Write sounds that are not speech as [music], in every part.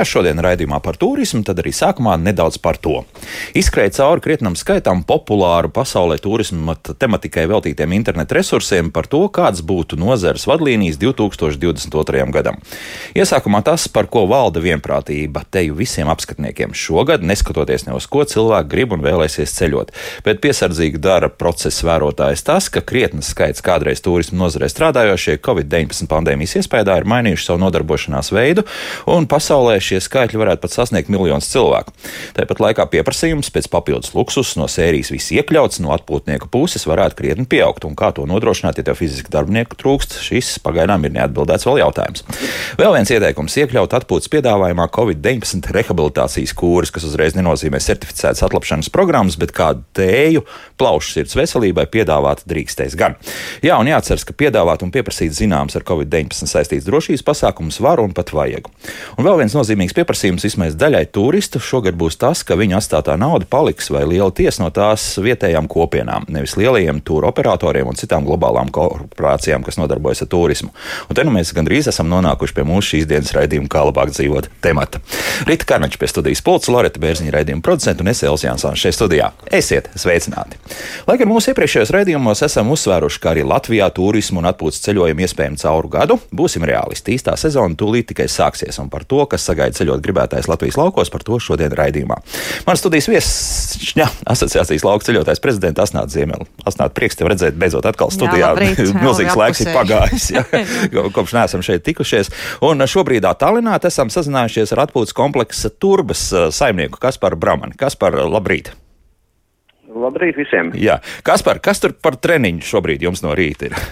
Ja šodien raidījumā par turismu, tad arī sākumā nedaudz par to. Izskrēja cauri krietnam skaitam populāru pasaulē turisma tematikai veltītiem internetu resursiem par to, kāds būtu nozares vadlīnijas 2022. gadam. Iesākumā tas, par ko valda vienprātība teju visiem apskatniekiem šogad, neskatoties ne uz ko cilvēki grib un vēlēsies ceļot. Bet piesardzīgi dara procesa vērotājs tas, ka krietnes skaits kādreiz turisma nozarē strādājošie Covid-19 pandēmijas iespējā ir mainījuši savu nodarbošanās veidu un pasaulē šie skaitļi varētu pat sasniegt miljonus cilvēku. Tāpat laikā pieprasījums pēc papildus luksus no sērijas viss iekļauts no atpūtnieku puses varētu krietni pieaugt. Un kā to nodrošināt, ja tev fiziski darbinieku trūkst, šis pagaidām ir neatbildēts vēl jautājums. Vēl viens ieteikums - iekļaut atpūtas piedāvājumā Covid-19 rehabilitācijas kūrus, kas uzreiz nenozīmē certificētas atlapšanas programmas, bet kādu tēju plaušu sirds veselībai piedāvāt drīkstēs gan. Jā, un jāatceras, ka piedāvāt un pieprasīt zināms ar Covid-19 saistīts drošības pasākums var un pat vajag. Un vēl viens nozīmīgs pieprasījums vismaz daļai turistu šogad būs tas, ka viņu atstātā nauda paliks vai liela tiesa no tās vietējām kopienām, nevis lielajiem tūru operatoriem un citām globālām korporācijām, kas nodarbojas ar turismu. Un te nu mēs gandrīz esam nonākuši pie mūsu šīs dienas raidījuma, kā labāk dzīvot temata. Rīta Karnača pie studijas pulca, Loreta Bērziņa raidījuma producenta un es Elsijas Jansons šeit studijā. Esiet sveicināti! Lai gan mūsu iepriekšējos raidījumos esam uzsvēruši, ka arī Latvijā turismu un atpūtas ceļojumu iespējami cauru gadu, būsim realisti. Īstā sezona tūlīt tikai sāksies, un par to, kas sagaida ceļot gribētais Latvijas laukos, par to šodien raidījumā. Man studijas viesņa asociācijas lauka ceļotājs prezidents Asnāts Ziemeli. Asnāt, prieks tev redzēt beidzot atkal studijā. [laughs] Milzīgs laiks ir pagājis, ja, [laughs] kopš neesam šeit tikušies. Un šobrīd Tallinā esam sazinājušies ar atpūtas kompleksa turbas saimnieku Kasparu Bramani. Kaspar, labrīt! Labrīt visiem! Jā, Kaspar, kas tur par treniņu šobrīd jums no rīta ir?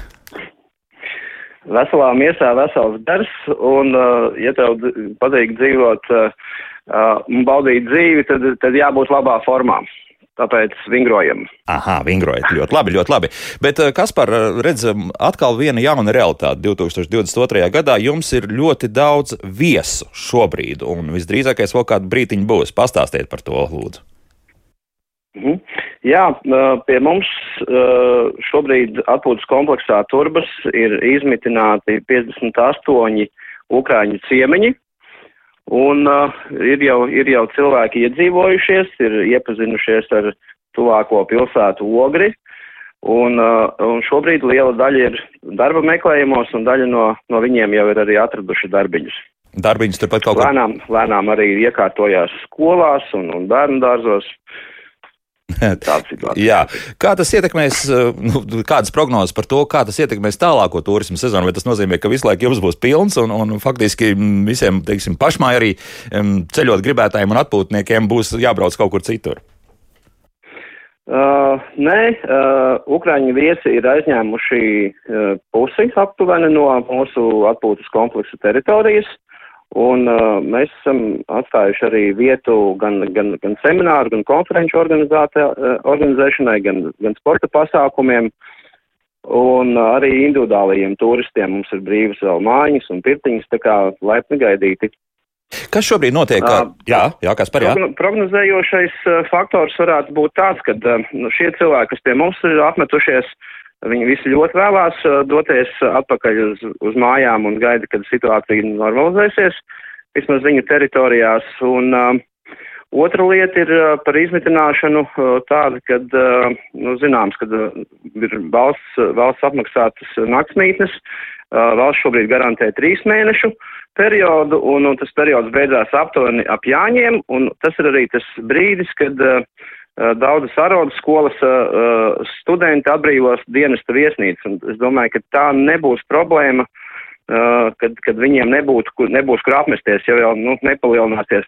Veselā miesā vesels gars, un, uh, ja tev patīk dzīvot uh, uh, un baudīt dzīvi, tad, tad jābūt labā formā. Tāpēc vingrojam. Aha, vingrojat ļoti labi, ļoti labi. Bet, kas par redzam, atkal viena jauna realitāte 2022. gadā. Jums ir ļoti daudz viesu šobrīd, un visdrīzākais vēl kādu brītiņu būs. Pastāstiet par to, lūdzu. Mhm. Jā, pie mums šobrīd atpūtas kompleksā Turbas ir izmitināti 58 ukrāņu ciemiņi, un ir jau, ir jau cilvēki iedzīvojušies, ir iepazinušies ar tuvāko pilsētu ogri, un, un šobrīd liela daļa ir darba meklējumos, un daļa no, no viņiem jau ir arī atraduši darbiņus. Darbiņus turpat kaut kā. Lēnām, lēnām arī iekārtojās skolās un, un bērnu dārzos. [laughs] Jā. Kā tas ietekmēs, eh, nu, kādas prognozes par to, kā tas ietekmēs tālāko turismu sezonu? Vai tas nozīmē, ka visu laiku jums būs pilns un, un faktiski visiem, teiksim, pašmāj arī um, ceļot gribētājiem un atpūtniekiem būs jābrauc kaut kur citur? Uh, nē, uh, Ukrāņu viesi ir aizņēmuši uh, pusi aptuveni no mūsu atpūtas kompleksa teritorijas. Un uh, mēs esam atstājuši arī vietu gan, gan, gan semināru, gan konferenču uh, organizēšanai, gan, gan sporta pasākumiem. Un uh, arī individuālajiem turistiem mums ir brīvas vēl mājas un pirtiņas, tā kā laipni gaidīti. Kas šobrīd notiek? Uh, jā, jā, kas par jā? Prognozējošais uh, faktors varētu būt tāds, ka nu, šie cilvēki, kas pie mums ir apmetušies, uh, Viņi visi ļoti vēlās uh, doties atpakaļ uz, uz mājām un gaida, kad situācija normalizēsies, vismaz viņu teritorijās. Un, uh, otra lieta ir uh, par izmitināšanu uh, tāda, kad, uh, nu, zināms, kad uh, ir valsts, valsts apmaksātas naktsmītnes, uh, valsts šobrīd garantē trīs mēnešu periodu, un, un tas periods beidzās aptuveni ap jāņiem, un tas ir arī tas brīdis, kad uh, Eh, daudzas arodu skolas uh, studenti atbrīvos dienesta viesnīcas, es domāju, ka tā nebūs problēma kad, kad viņiem nebūtu, nebūs kur apmesties, ja jau nu, nepalielināsies,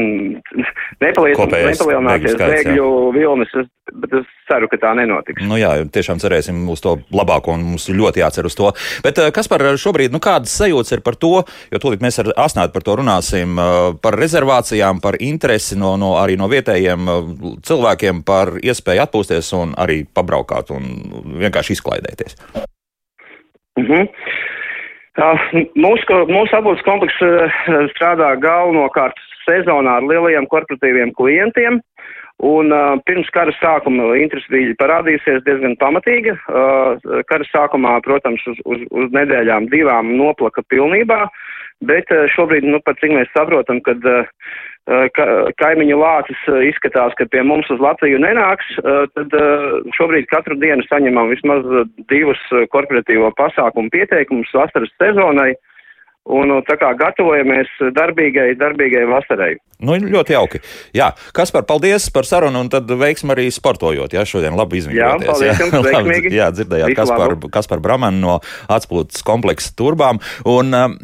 [clears throat] nepalies, nepalielināsies bēgļu vilnis, bet es ceru, ka tā nenotiks. Nu jā, tiešām cerēsim uz to labāko un mums ļoti jācer uz to. Bet uh, kas par šobrīd, nu kādas sajūtas ir par to, jo tūlīt mēs ar Asnātu par to runāsim, par rezervācijām, par interesi no, no arī no vietējiem cilvēkiem par iespēju atpūsties un arī pabraukāt un vienkārši izklaidēties. Mhm. Uh -huh. Mūsu, mūsu apgūtas komplekss strādā galvenokārt sezonā ar lielajiem korporatīviem klientiem. Un uh, pirms kara sākuma interesi bija parādījusies diezgan pamatīga. Uh, kara sākumā, protams, uz, uz, uz nedēļām divām noplaka pilnībā, bet uh, šobrīd, nu, pat cik mēs saprotam, kad uh, ka, kaimiņu lācis izskatās, ka pie mums uz Latviju nenāks, tad šobrīd katru dienu saņemam vismaz divus korporatīvo pasākumu pieteikumus vasaras sezonai. Un tā kā gatavojamies darbīgai, darbīgai vasarai. Nu, ļoti jauki. Jā, Kaspar, paldies par sarunu un tad veiksmi arī sportojot. Jā, šodien labi izvinājāties. Jā, paldies jums, [laughs] veiksmīgi. jā, dzirdējāt Kaspar, Kaspar Bramanu no atspūtas kompleksa turbām. Un, um,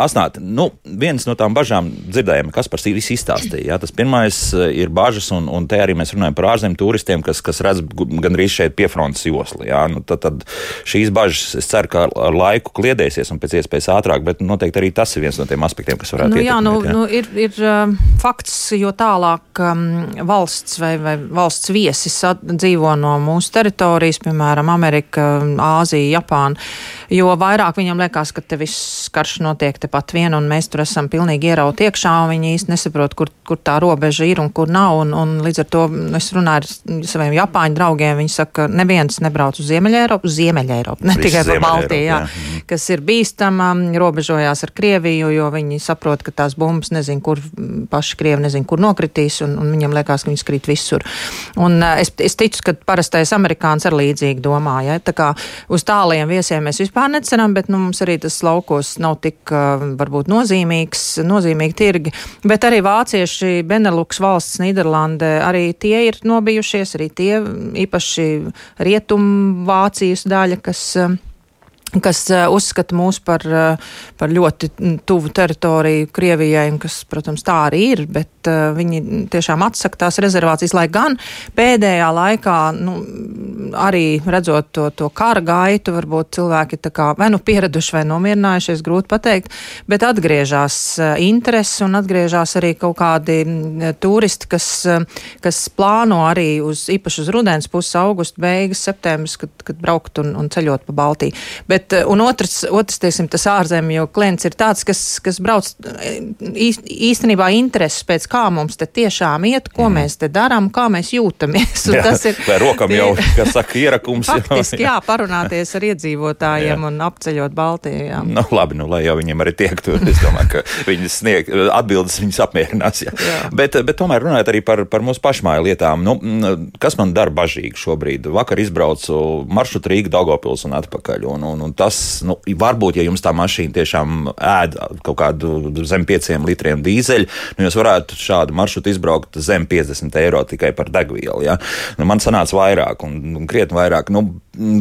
asnāt, nu, viens no tām bažām dzirdējām, Kaspars viss izstāstīja. Jā, tas pirmais uh, ir bažas, un, un te arī mēs runājam par ārzemju turistiem, kas, kas redz gandrīz šeit piefrontes josli. Jā, nu, tad, tad šīs bažas, es ceru, ka ar laiku kliedēsies un pēc iespējas ātrāk, bet noteikti arī tas ir viens no tiem aspektiem, kas varētu nu, ietekmēt. Jā, nu, jā. Nu, ir, ir, um, fakts, jo tālāk um, valsts vai, vai valsts viesis dzīvo no mūsu teritorijas, piemēram, Amerika, Āzija, Japāna, jo vairāk viņam liekas, ka te viss karš notiek tepat vien, un mēs tur esam pilnīgi ierauti iekšā, un viņi īsti nesaprot, kur, kur tā robeža ir un kur nav, un, un līdz ar to es runāju ar saviem Japāņu draugiem, viņi saka, ka neviens nebrauc uz Ziemeļa Eiropu, Ziemeļa Eiropu, ne tikai pa Baltiju, jā, jā. kas ir bīstama, robežojās ar Krieviju, jo viņi saprot, ka tās bumbas nezin, kur paši Krievi nezin, kur nokritīs, un, un viņam liekas, ka viņas krīt visur. Un uh, es, es ticu, ka parastais amerikāns ar līdzīgi domā, ja? tā kā uz tāliem viesiem mēs vispār neceram, bet nu, mums arī tas laukos nav tik varbūt nozīmīgs, nozīmīgi tirgi, bet arī vācieši, Benelux valsts, Nīderlande, arī tie ir nobijušies, arī tie īpaši rietum Vācijas daļa, kas uh, kas uh, uzskata mūs par, uh, par ļoti tuvu teritoriju Krievijai, kas, protams, tā arī ir, bet uh, viņi tiešām atsaka tās rezervācijas, lai gan pēdējā laikā, nu, arī redzot to, to kara gaitu, varbūt cilvēki tā kā vai nu pieraduši vai nomierinājušies, grūti pateikt, bet atgriežas interesi un atgriežas arī kaut kādi turisti, kas, kas plāno arī uz īpaši uz rudens puses, augustu beigas, septembris, kad, kad braukt un, un ceļot pa Baltiju. Bet Bet, eh, un otrs, otrs teiksim, tas ārzemju klients ir tāds, kas, kas brauc eh, īst, īstenībā intereses pēc kā mums te tiešām iet, ko mm. mēs te darām, kā mēs jūtamies. Jā, tas ir. Vai rokam jau, kas saka, ierakums. Faktiski, jā, parunāties ar iedzīvotājiem jā. un apceļot Baltiju. Jā. Nu, labi, nu, lai jau viņiem arī tiek tur. Es domāju, ka viņi snieg atbildes, viņus apmierinās. Jā. Jā. Bet, bet tomēr runājot arī par, par mūsu pašmāju lietām, nu, kas man dara bažīgi šobrīd? Vakar izbraucu maršrutu Rīga, Daugopils un atpakaļ. Un, un, un tas, nu, varbūt, ja jums tā mašīna tiešām ēd kaut kādu zem 5 litriem dīzeļu, nu, jūs varētu šādu maršrutu izbraukt zem 50 eiro tikai par degvielu. Ja? Nu, man sanāca vairāk un, un krietni vairāk. Nu,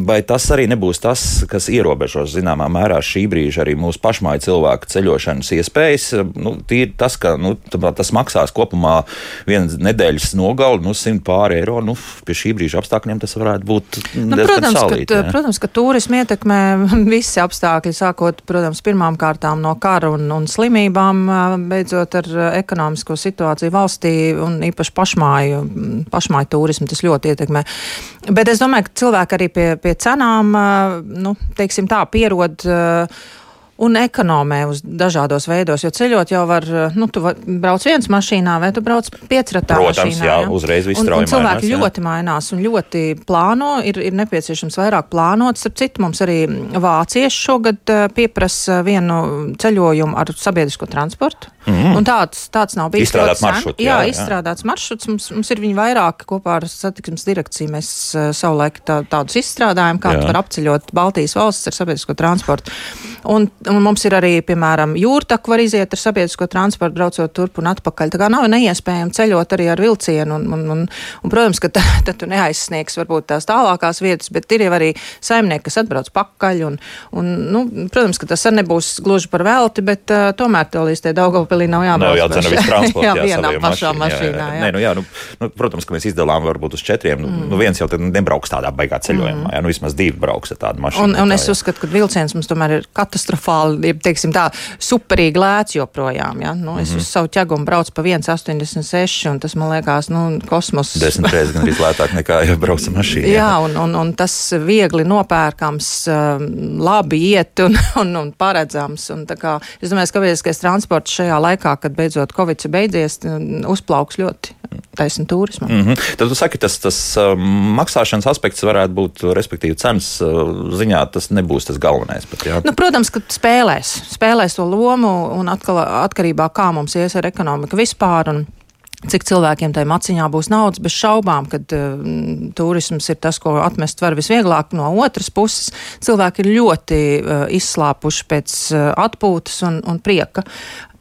vai tas arī nebūs tas, kas ierobežos zināmā mērā šī brīža arī mūsu pašmāju cilvēku ceļošanas iespējas? Nu, tas, ka nu, tas maksās kopumā vienas nedēļas nogali, nu, 100 pāri eiro, nu, pie šī brīža apstākļiem tas varētu būt. Nu, protams, salīt, ka, protams, ka turismu ietekmē [laughs] visi apstākļi, sākot, protams, pirmām kārtām no kara un, un slimībām, beidzot ar ekonomisko situāciju valstī un īpaši pašmāju, pašmāju turismu tas ļoti ietekmē. Bet es domāju, ka cilvēki arī pie, pie cenām, nu, teiksim tā, pierod un ekonomē uz dažādos veidos. Jo ceļot jau var, nu, tu var, brauc viens mašīnā, vai tu brauc piecratā Protams, mašīnā. jā, ja? uzreiz viss strauji mainās. Cilvēki jā. ļoti mainās un ļoti plāno, ir, ir nepieciešams vairāk plānot. Starp citu, mums arī vācieši šogad pieprasa vienu ceļojumu ar sabiedrisko transportu. Mm. Un tāds, tāds nav bijis. Izstrādāts maršruts. Jā, jā, izstrādāts maršruts. Mums, mums ir viņi vairāk kopā ar satiksmes direkciju. Mēs uh, savulaik tā, tādus izstrādājam, kā var apceļot Baltijas valsts ar sabiedrisko transportu. Un, un mums ir arī, piemēram, jūrtaku var iziet ar sabiedrisko transportu, braucot turp un atpakaļ. Tā kā nav neiespējami ceļot arī ar vilcienu. Un, un, un, un protams, ka [laughs] tad tu neaizsniegs varbūt tās tālākās vietas, bet ir jau arī saimnieki, kas atbrauc pakaļ. Un, un, nu, protams, ka tas arī nebūs gluži par velti, bet uh, tomēr tev līdz tie Daugavpilī nav jābrauc. Nav jādzer nevis transports, [laughs] jā, vienā pašā mašīnā. mašīnā jā, jā. Nē, nu, jā, nu, nu, protams, ka mēs izdalām varbūt uz četriem. Nu, mm. Nu, viens jau nebrauks tādā baigā ceļojumā, mm. jā, nu vismaz divi brauks ar tādu mašīnu. Un, un tā, es uzskatu, ka vilciens mums tomēr ir katastrofāli, ir, teiksim tā, superīgi lēts joprojām, jā. Nu, es mm -hmm. uz savu ķegumu braucu pa 1,86 un tas man liekas, nu, kosmos. Desmit reizes gan arī lētāk nekā, ja brauc ar mašīnu. Jā, jā un, un, un tas viegli nopērkams, um, labi iet un, [laughs] un, un paredzams. Un, kā, es domāju, ka sabiedriskais transports šajā laikā, kad beidzot beidzot Covid beidzies, uzplauks ļoti taisnu turismam. Mm -hmm. Tad jūs sakat, tas, tas uh, maksāšanas aspekts varētu būt, respektīvi, cenas uh, ziņā tas nebūs tas galvenais. Bet, nu, protams, ka spēlēs, spēlēs to lomu un atkal atkarībā kā mums ies ar ekonomiku vispār. Un, Cik cilvēkiem tajā maciņā būs naudas, bez šaubām, ka uh, turisms ir tas, ko atmest var visvieglāk. No otras puses, cilvēki ir ļoti uh, izslāpuši pēc uh, atpūtas un, un prieka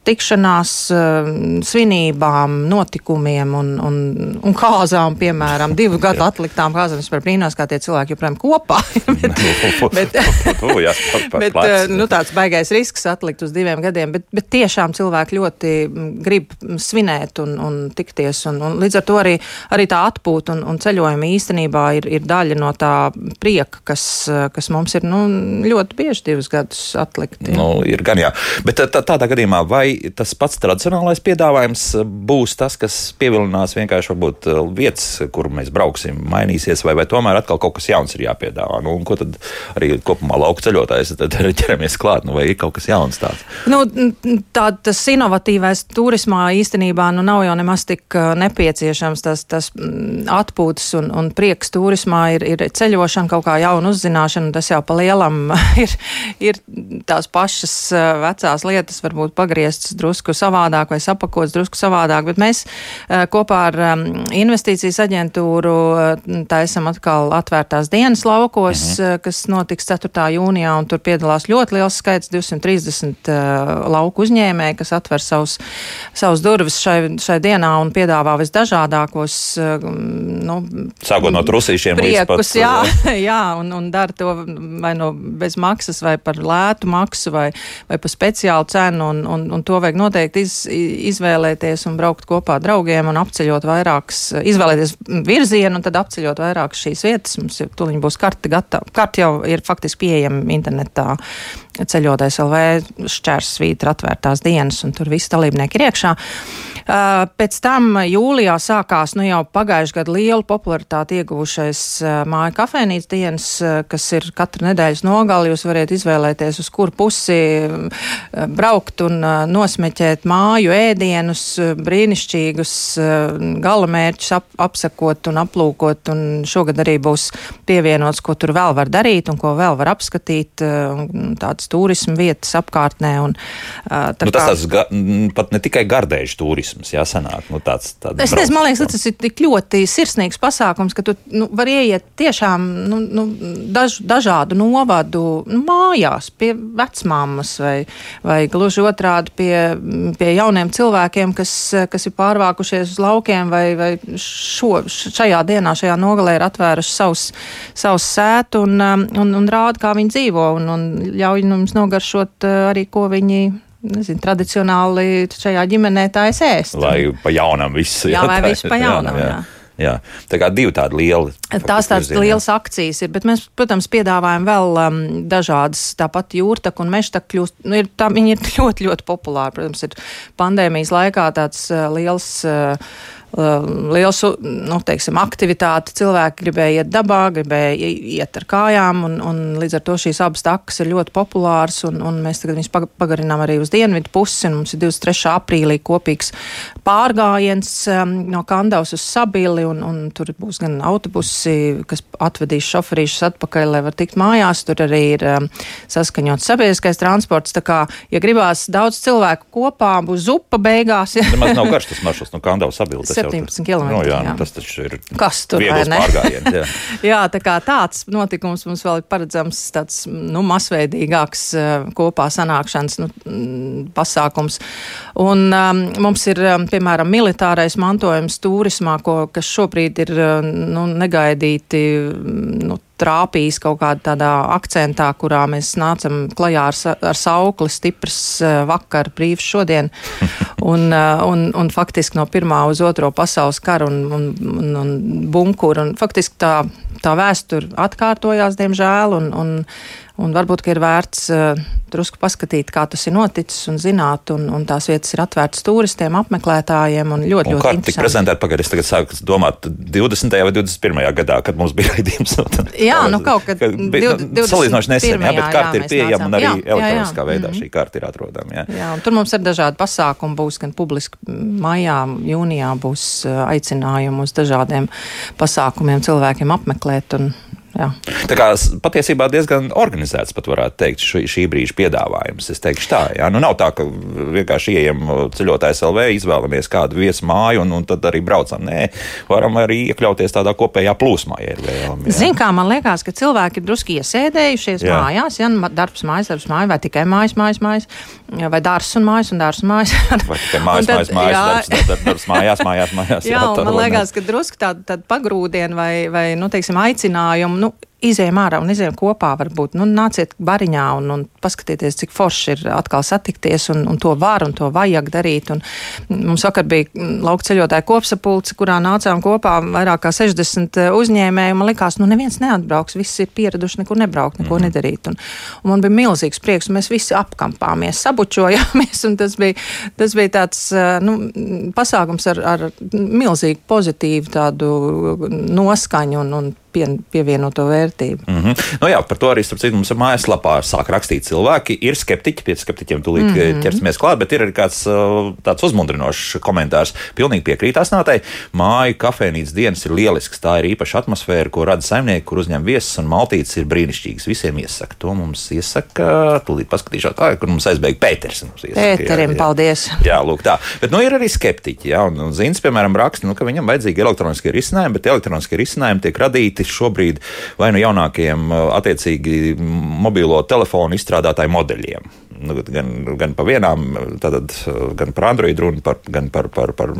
tikšanās, eh, svinībām, notikumiem un, un, un kāzām, piemēram, divu gadu atliktām kāzām. Es brīnos, kā tie cilvēki joprojām kopā. bet, bet, bet eh, nu, tāds baigais risks atlikt uz diviem gadiem, bet, bet tiešām cilvēki ļoti mm, grib svinēt un, un tikties. Un, un līdz ar to arī, arī tā atpūta un, un ceļojumi īstenībā ir, ir daļa no tā prieka, kas, eh, kas mums ir nu, ļoti bieži divus gadus atlikti. Nu, ir gan jā. Bet tā, tādā gadījumā vai tas pats tradicionālais piedāvājums būs tas, kas pievilinās vienkārši varbūt eh, vietas, kur mēs brauksim, mainīsies, vai, vai tomēr atkal kaut kas jauns ir jāpiedāvā. Nu, ko tad arī kopumā lauka ceļotājs ķeramies klāt, nu, vai ir kaut kas jauns tāds? Nu, tā, tas inovatīvais turismā īstenībā nu, nav jau nemaz tik eh, nepieciešams. Tas, tas atpūtas un, un prieks turismā ir, ir ceļošana, kaut kā jauna uzzināšana, un tas jau pa lielam [laughs] ir, ir tās pašas eh, vecās lietas, varbūt pagrieztas izvests drusku savādāk vai sapakots drusku savādāk, bet mēs uh, kopā ar um, investīcijas aģentūru uh, taisam atkal atvērtās dienas laukos, mhm. uh, kas notiks 4. jūnijā, un tur piedalās ļoti liels skaits - 230 lauku uzņēmēji, kas atver savus, savus durvis šai, šai dienā un piedāvā visdažādākos, nu, sākot no trusīšiem priekus, pat, jā, [laughs] jā, un, un dara to vai no bez maksas, vai par lētu maksu, vai, vai par speciālu cenu, un, un, un to vajag noteikti iz, izvēlēties un braukt kopā ar draugiem un apceļot vairākas, izvēlēties virzienu un tad apceļot vairākas šīs vietas. Mums jau tuliņ būs karti gatava. Karti jau ir faktiski pieejama internetā ceļotais LV šķērsvītra atvērtās dienas un tur visi dalībnieki ir iekšā. Uh, pēc tam jūlijā sākās nu jau pagājušajā gadā lielu popularitāti ieguvušais uh, māju kafejnīcas dienas, uh, kas ir katra nedēļas nogali. Jūs varat izvēlēties, uz kur pusi braukt un nosmeķēt māju ēdienus, brīnišķīgus galamērķus ap, apsakot un aplūkot. Un šogad arī būs pievienots, ko tur vēl var darīt un ko vēl var apskatīt. Tādas turismu vietas apkārtnē. Un, tā nu, tas kā... tas pat ne tikai gardēžu turismu turisms, jā, sanāk. Nu, tāds, es nezinu, man liekas, tas ir tik ļoti sirsnīgs pasākums, ka tu nu, vari ieiet tiešām nu, nu, daž, dažādu novadu nu, mājās pie vecmāmas vai, vai gluži otrādi pie, pie jauniem cilvēkiem, kas, kas ir pārvākušies uz laukiem vai, vai šo, šajā dienā, šajā nogalē ir atvēruši savus, savus sētu un, un, un rāda, kā viņi dzīvo un, un ļauj mums nogaršot eh, arī, ko viņi nezinu, tradicionāli šajā ģimenē tā es ēstu. Lai pa jaunam viss. Jā, jā vai viss pa jaunam, jā. jā. Jā, tā kā divi tādi lieli. Tās tādas lielas akcijas ir, bet mēs, protams, piedāvājam vēl um, dažādas, tāpat jūrtaku un mežtaku kļūst, nu, ir, tā, viņi ir [laughs] ļoti, ļoti populāri. Protams, ir pandēmijas laikā tāds uh, liels. Uh, liels nu, teiksim, aktivitāte. Cilvēki gribēja iet dabā, gribēja iet ar kājām, un, un līdz ar to šīs abas takas ir ļoti populāras. Un, un mēs tagad viņus pagarinām arī uz dienvidu pusi. Mums ir 23. aprīlī kopīgs pārgājiens um, no Kandavas uz Sabili, un, un tur būs gan autobusi, kas atvedīs šoferīšus atpakaļ, lai var tikt mājās. Tur arī ir um, saskaņots sabiedriskais transports. Tā kā, ja gribās daudz cilvēku kopā, būs zupa beigās. Nemaz nav garš tas maršruts no Kandavas Sabili. [laughs] 17 km. No, jā, jā. Nu, tas taču ir Kas tur ir. Jā. [laughs] jā, tā kā tāds notikums mums vēl ir paredzams, tāds nu, masveidīgāks uh, kopā sanākšanas nu, mm, pasākums. Un um, mums ir, um, piemēram, militārais mantojums turismā, ko, kas šobrīd ir uh, nu, negaidīti nu, trāpījis kaut kādā tādā akcentā, kurā mēs nācam klajā ar, ar saukli stiprs eh, vakar, brīvs šodien. [laughs] Un, eh, un, un faktiski no pirmā uz otro pasaules karu un, un, un, un bunkuru. Un faktiski tā tā vēsture atkārtojās, diemžēl, un, un, un varbūt ir vērts uh, drusku paskatīt, kā tas ir noticis un zināt, un, un tās vietas ir atvērtas turistiem, apmeklētājiem. Un ļoti, un ļoti kā tika prezentēta pagaidi, es tagad sāku domāt 20. vai 21. gadā, kad mums bija raidījums. jā, nu kaut kad. bija, nu, salīdzinoši nesen, jā, bet karta ir pieejama un arī jā, elektroniskā jā, jā. veidā mm -hmm. šī karta ir atrodama. Jā. jā, un tur mums ir dažādi pasākumi, būs gan publiski maijā, jūnijā būs aicinājumi uz dažādiem pasākumiem cilvēkiem apmeklēt. Un, Jā. Tā kā patiesībā diezgan organizēts, pat varētu teikt, šī, šī brīža piedāvājums. Es teikšu tā, jā. Nu, nav tā, ka vienkārši ieejam ceļotājs LV, izvēlamies kādu viesu māju un, un tad arī braucam. Nē, varam arī iekļauties tādā kopējā plūsmā, ja ir vēlami. Zin kā, man liekas, ka cilvēki ir druski iesēdējušies jā. mājās, ja nu, darbs mājas, darbs mājas, vai tikai mājas, mājas, mājas, vai dārsts un mājas un dārsts un mājas. [laughs] vai tikai mājas, tad, mājas, mājas, jā. darbs, darbs, darbs mājās, mājās, mājās. [laughs] Jā, jā man liekas, ka druski tāda tā pagrūdiena vai, vai, nu, teiksim, aicinājumu. Nu, izējām ārā un izējām kopā. Varbūt nu, nāciet bariņā un, un paskatieties, cik forši ir atkal satikties, un, un to var un to vajag darīt. Un mums vakar bija lauka ceļotāja kopsapulce, kurā nācām kopā vairāk kā 60 uzņēmēji. Man likās, nu neviens neatbrauks, visi ir pieraduši nekur nebraukt, neko mm -hmm. nedarīt. Un, un man bija milzīgs prieks, un mēs visi apkampāmies, sabučojāmies, [laughs] un tas bija, tas bija tāds nu, pasākums ar, ar milzīgu pozitīvu tādu noskaņu un, un pie, pievienoto vērtību. Mm -hmm. nu, jā, par to arī starp citu mums ir mājaslapā sāk rakstīt cilvēki. Ir skeptiķi, pie skeptiķiem tūlīt mm -hmm. ķersimies klāt, bet ir arī kāds tāds uzmundrinošs komentārs. Pilnīgi piekrītās nātai. Māju kafejnīcas dienas ir lielisks. Tā ir īpaša atmosfēra, ko rada saimnieki, kur uzņem viesus un maltītes ir brīnišķīgas. Visiem iesaka. To mums iesaka. Tūlīt paskatīšos, kā, kur mums aizbēga Pēters. Pēterim, jā, jā. paldies. Jā, lūk tā. Bet nu, ir arī skeptiķi. Jā, un, un Zins, piemēram, raksta, nu, ka viņam vajadzīgi elektroniskie risinājumi, bet elektroniskie risinājumi tiek radīti šobrīd vai nu jaunākiem attiecīgi mobilo telefonu izstrādātāju modeļiem. Nu, gan, gan par vienām, tātad, gan par Android runu, par, gan par. par, par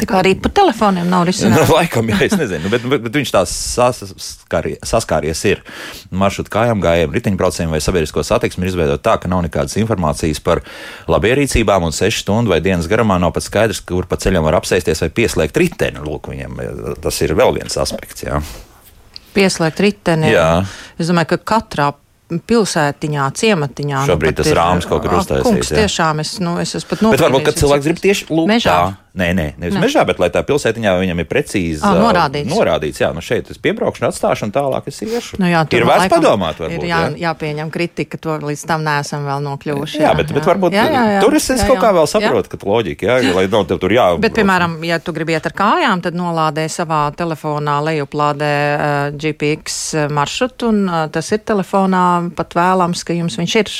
Tā kā arī par telefoniem nav risināts. Nu, laikam, jā, es nezinu, bet, bet, bet viņš tās saskāries, saskāries ir. Maršrutu kājām gājiem, riteņbraucējiem vai sabiedrisko satiksmi ir izveidot tā, ka nav nekādas informācijas par labierīcībām un sešu stundu vai dienas garumā nav pat skaidrs, kur pa ceļam var apsēsties vai pieslēgt riteni. Lūk, viņiem tas ir vēl viens aspekts. Jā pieslēgt riteni. Jā. Es domāju, ka katrā pilsētiņā, ciematiņā. Nu, Šobrīd nu, tas ir, rāms kaut kur uztaisīts. Kungs, tiešām es, nu, es esmu pat nopirkties. Bet varbūt, kad cilvēks grib tieši lūgt mežā. Tā. Nē, nē, nevis ne. mežā, bet lai tā pilsētiņā viņam ir precīzi à, norādīts. norādīts. Jā, nu šeit es piebraukšu, atstāšu un tālāk es iešu. Nu, jā, ir vērts laikam, padomāt, varbūt. Ir jā, jā. jāpieņem kritika, to līdz tam neesam vēl nokļuvuši. Jā, jā bet, jā. bet varbūt jā, jā, jā, tur es, es jā, kaut kā vēl saprotu, ka loģika, jā, lai nav tev tur jā. Bet, piemēram, ja tu gribi iet ar kājām, tad nolādē savā telefonā, lejuplādē uh, GPX maršrutu, un uh, tas ir telefonā pat vēlams, ka jums viņš ir.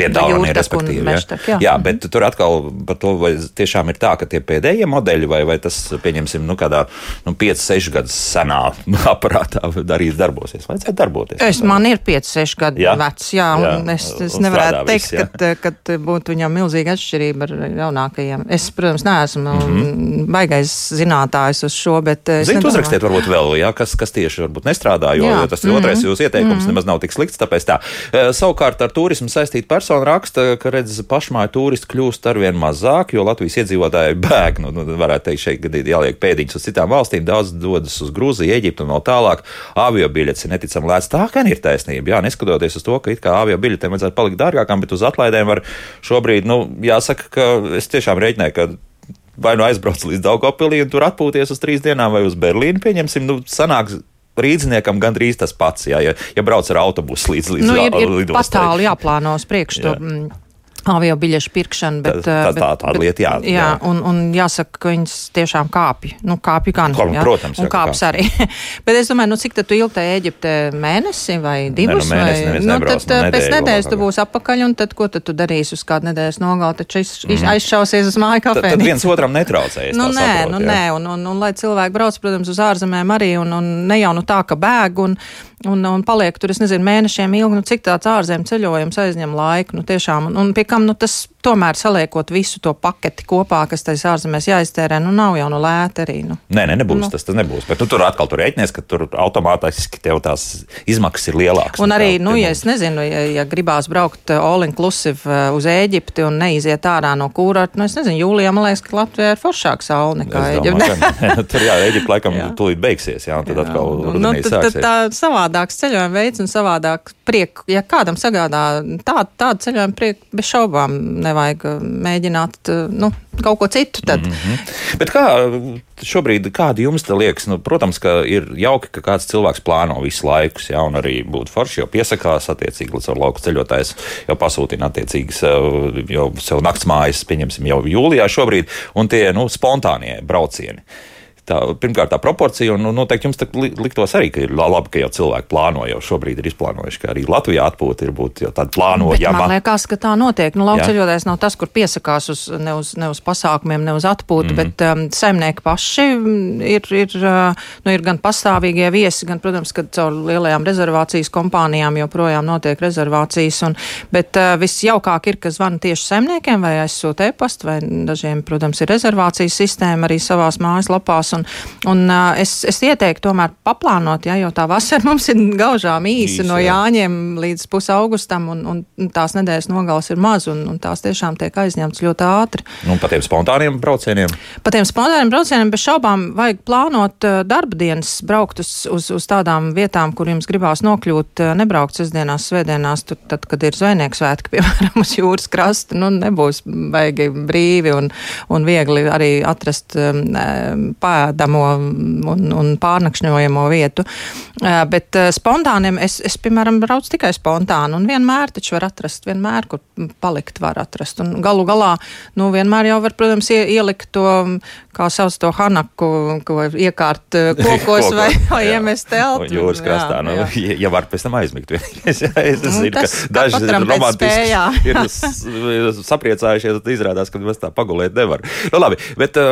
Vietā, respektīvi. Jā, jā, bet tur atkal par to, vai tiešām ir tā, ka tie pēdējie modeļi, vai, vai tas, pieņemsim, nu, kādā nu, 5, 6 gadus senā [laughs] aparātā darīs darbosies. Vajadzētu darboties. Es, man ir 5, 6 gadu jā. vecs, jā, jā, un es, es un nevarētu teikt, viss, ka, ka būtu viņam milzīga atšķirība ar jaunākajiem. Es, protams, neesmu mm -hmm. baigais zinātājs uz šo, bet. Ziniet, uzrakstiet varbūt vēl, jā, kas, kas tieši varbūt nestrādā, jo, jā. jo tas mm -hmm. otrais jūsu ieteikums mm -hmm. nemaz nav tik slikts, tāpēc tā. Savukārt ar turismu saistīta persona raksta, ka redz, pašmāju turisti kļūst arvien mazāk, jo Latvijas iedzīvotāji bēg, nu, nu varētu teikt, šeit gadījumā jāliek pēdiņas uz citām valstīm, daudz dodas uz Grūziju, Eģiptu un vēl tālāk. Avio biļetes ir neticami lēts. Tā gan ir taisnība. Jā, neskatoties uz to, ka it kā avio biļetēm vajadzētu palikt dārgākām, bet uz atlaidēm var šobrīd, nu, jāsaka, ka es tiešām reiķināju, ka vai nu aizbrauc līdz Daugopilī un tur atpūties uz trīs dienām, vai uz Berlīnu, pieņemsim, nu, sanāks Rīdzniekam gandrīz tas pats, jā, ja, ja brauc ar autobusu līdz līdz nu, ir, ir lidostai. Patāli jāplāno uz priekšu. Jā. To, Avio biļešu pirkšana, bet tā, tā, tā, tā bet, lieta, jā. Jā, un, un jāsaka, ka viņas tiešām kāpj. Nu, kāpj gan. Kol, jā, protams, un kāps arī. [laughs] bet es domāju, nu, cik tu ilgi tajā Eģiptē mēnesi vai divus? Ne, nu, mēnesi, vai, nu, tad no pēc nedēļas tu būsi apakaļ, un tad ko tad tu darīsi uz kādu nedēļas nogali? Taču iz, mm. aizšausies uz māju kafejnīcu. Tad viens otram netraucējas. nu, nē, saprot, nu, jā. nē, un, un, un, un lai cilvēki brauc, protams, uz ārzemēm arī, un, un ne jau nu tā, ka bēg. Un, un, un paliek tur, es nezinu, mēnešiem ilgi, nu, cik tāds ārzemju ceļojums aizņem laiku. Nu, tiešām, un, un pie kam nu, tas tomēr saliekot visu to paketi kopā, kas tajās ārzemēs jāiztērē, nu nav jau no lēta arī. Nu. Nē, nē, nebūs, nu. tas, tas nebūs. Bet nu, tur atkal tur rēķinies, ka tur automātiski tev tās izmaksas ir lielākas. Un arī, nu, ja es nezinu, ja, ja gribās braukt uh, all inclusive uh, uz Ēģipti un neiziet ārā no kūrata, nu, es nezinu, jūlijā man liekas, ka Latvijā ir foršāka saule nekā Ēģipte. [laughs] tur jā, Ēģipte laikam jā. tūlīt beigsies, jā, un tad jā. atkal nu, tad, tad tā savādāks ceļojuma veids un savādāk prieku. Ja kādam sagādā tādu, tādu ceļojumu prieku, bez šaubām nevajag uh, mēģināt, nu, kaut ko citu. Tad. Mm -hmm. Bet kā šobrīd, kādi jums te liekas? Nu, protams, ka ir jauki, ka kāds cilvēks plāno visu laiku, ja un arī būtu forši, jo piesakās attiecīgi līdz ar lauku ceļotājs, jau pasūtina attiecīgas jau sev naktsmājas, pieņemsim, jau jūlijā šobrīd, un tie nu, spontānie braucieni tā, pirmkārt, tā proporcija, un nu, noteikti jums liktos arī, ka ir labi, ka jau cilvēki plāno, jau šobrīd ir izplānojuši, ka arī Latvijā atpūta ir būt tāda plānojama. Man liekas, ka tā notiek. Nu, Laukceļotājs nav tas, kur piesakās uz, ne, uz, ne uz pasākumiem, ne uz atpūtu, mm -hmm. bet um, saimnieki paši ir, ir, uh, nu, ir gan pastāvīgie viesi, gan, protams, ka caur lielajām rezervācijas kompānijām joprojām notiek rezervācijas, un, bet uh, visjaukāk ir, ka zvana tieši saimniekiem vai aizsūta e-pastu, vai dažiem, protams, ir rezervācijas sistēma arī savās mājaslapās Un, un es, es ieteiktu tomēr paplānot, ja, jo tā vasara [laughs] mums ir gaužām īsa no jāņem līdz pusaugustam, un, un tās nedēļas nogals ir maz, un, un tās tiešām tiek aizņemtas ļoti ātri. Un par tiem spontāniem braucieniem? Par tiem spontāniem braucieniem bez šaubām vajag plānot darba dienas, braukt uz, uz, uz tādām vietām, kur jums gribās nokļūt, nebraukt sestdienās, svētdienās, tur, tad, kad ir zvejnieks svētki, [laughs] piemēram, uz jūras krasta, nu nebūs baigi brīvi un, un viegli arī atrast um, pā, ēdamo un, un pārnakšņojamo vietu. Bet spontāniem es, es, piemēram, braucu tikai spontāni un vienmēr taču var atrast, vienmēr, kur palikt var atrast. Un galu galā, nu, vienmēr jau var, protams, ielikt to, kā sauc to hanaku, ko iekārt kokos [laughs] vai, vai jā. iemest telpu. Jūras krastā, nu, jā. [laughs] ja var pēc tam aizmigt. es, [laughs] es nu, zinu, tas, ka daži romantiski ir sapriecājušies, tad izrādās, ka mēs tā pagulēt nevar. Nu, labi, bet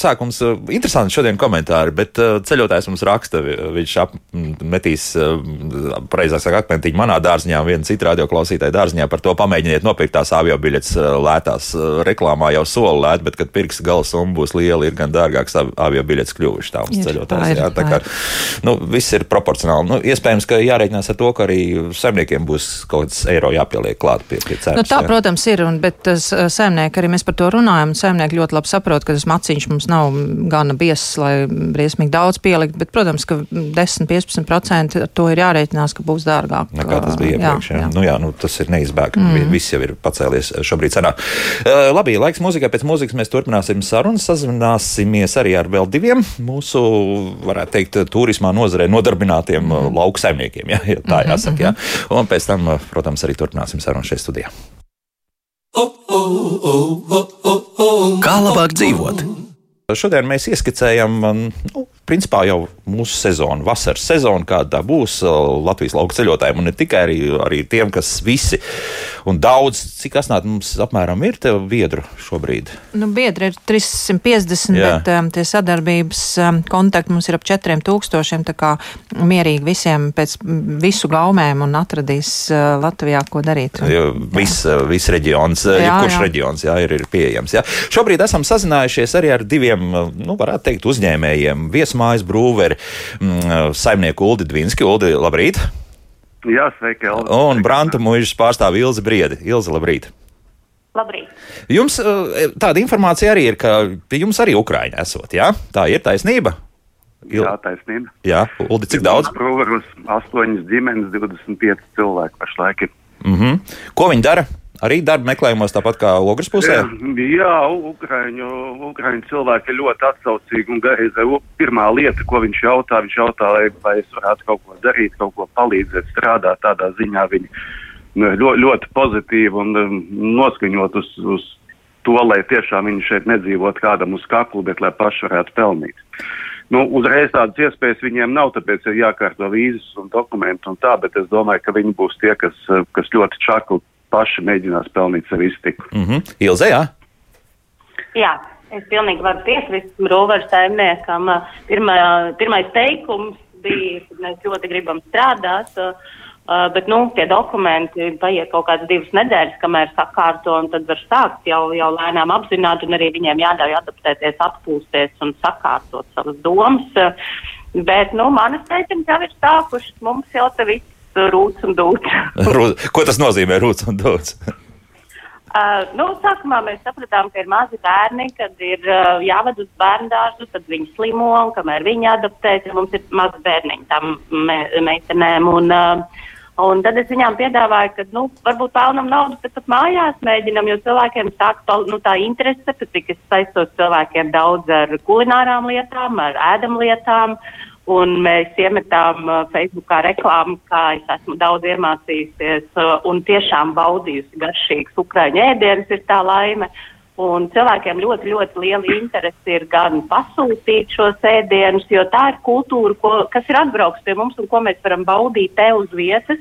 sākums interesanti šodien komentāri, bet ceļotājs mums raksta, viņš apmetīs, uh, pareizāk sakot, akmentiņu manā dārziņā, viena cita radioklausītāja dārziņā par to pamēģiniet nopirkt tās avio biļetes uh, lētās. Uh, reklāmā jau soli lēt, bet, kad pirks gala summa būs liela, ir gan dārgāks avio biļetes kļuvuši tā mums ceļotājs. Jā, tā kā, nu, viss ir proporcionāli. Nu, iespējams, ka jārēķinās ar to, ka arī saimniekiem būs kaut kāds eiro jāpieliek klāt pie, pie cenas. Nu, tā, jā. protams, ir, un, bet saimnieki arī mēs par to runājam, un saimnieki ļoti labi saprot, ka tas maciņš mums nav gana biezs, lai briesmīgi daudz pielikt, bet, protams, ka 10-15% ar to ir jārēķinās, ka būs dārgāk. Nekā tas bija iepriekš. Jā, jā. Jā. Nu, jā, nu, tas ir neizbēgami. Mm. Viss jau ir pacēlies šobrīd cenā. Uh, labi, laiks mūzikai. Pēc mūzikas mēs turpināsim sarunu. Sazināsimies arī ar vēl diviem mūsu, varētu teikt, turismā nozarē nodarbinātiem mm. lauksaimniekiem. Ja, ja tā jāsaka. Mm -hmm. ja. Un pēc tam, protams, arī turpināsim sarunu šeit studijā. Kā labāk dzīvot? Šodien mēs ieskicējam nu, principā jau mūsu sezonu, vasaras sezonu, kāda tā būs Latvijas lauka ceļotājiem, un ne tikai arī, arī tiem, kas visi un daudz, cik asnāt mums apmēram ir tev biedru šobrīd? Nu, biedri ir 350, Jā. bet um, tie sadarbības um, kontakti mums ir ap 4000, tā kā mierīgi visiem pēc visu gaumēm un atradīs uh, Latvijā, ko darīt. Viss vis reģions, jā, jebkurš jā. reģions, jā, ir, ir pieejams. Jā. Šobrīd esam sazinājušies arī ar diviem, nu, varētu teikt, uzņēmējiem, viesmājiem mājas brūveri, mm, saimnieku Uldi Dvinski. Uldi, labrīt! Jā, sveiki, Elza. Un Branta mūžas pārstāv Ilzi Briedi. Ilzi, labrīt! Labrīt. Jums eh, tāda informācija arī ir, ka pie jums arī Ukraiņa esot, jā? Tā ir taisnība? Il... Jā, taisnība. Jā, Uldi, cik daudz? Proveros, astoņas ģimenes, 25 cilvēki pašlaik ir. Mm -hmm. Ko viņi dara? Arī darba meklējumos, tāpat kā Ogres pusē? Jā, Ukraiņu, Ukraiņu cilvēki ir ļoti atsaucīgi un gaisa. Pirmā lieta, ko viņš jautā, viņš jautā, vai es varētu kaut ko darīt, kaut ko palīdzēt, strādāt tādā ziņā. Viņi nu, ļoti, ļoti pozitīvi un um, noskaņot uz, uz to, lai tiešām viņi šeit nedzīvot kādam uz kaklu, bet lai paši varētu pelnīt. Nu, uzreiz tādas iespējas viņiem nav, tāpēc ir jākārto vīzas un dokumenti un tā, bet es domāju, ka viņi būs tie, kas, kas ļoti čakli paši mēģinās pelnīt sev iztiku. Mm -hmm. Ilze, jā? Jā. Es pilnīgi varu piekrist Rūveru saimniekam. Pirmā, pirmais teikums bija, ka mēs ļoti gribam strādāt. Uh, bet nu, tie dokumenti paiet kaut kādas divas nedēļas, kamēr sakārto, un tad var sākt jau, jau lēnām apzināt, un arī viņiem jāļauj adaptēties, atpūsties un sakārtot savas domas. Uh, bet nu, manas meitenes jau ir sākušas, mums jau te viss rūts un dūts. [laughs] Ko tas nozīmē rūts un dūts? [laughs] Uh, nu, sākumā mēs sapratām, ka ir mazi bērni, kad ir uh, jāved uz bērnu dārzu, tad viņi slimo, un kamēr viņi adaptēs, ja mums ir mazi bērniņi tam me meitenēm. Un, uh, un tad es viņām piedāvāju, ka, nu, varbūt pelnam naudu, bet pat mājās mēģinam, jo cilvēkiem sāk nu, tā interese, cik es saistos cilvēkiem daudz ar kulinārām lietām, ar ēdamlietām. lietām Un mēs iemetām uh, Facebookā reklāmu, kā es esmu daudz iemācījusies uh, un tiešām baudījusi garšīgas ukraiņu ēdienas, ir tā laime. Un cilvēkiem ļoti, ļoti liela interese ir gan pasūtīt šos ēdienus, jo tā ir kultūra, ko, kas ir atbraukusi pie mums un ko mēs varam baudīt te uz vietas.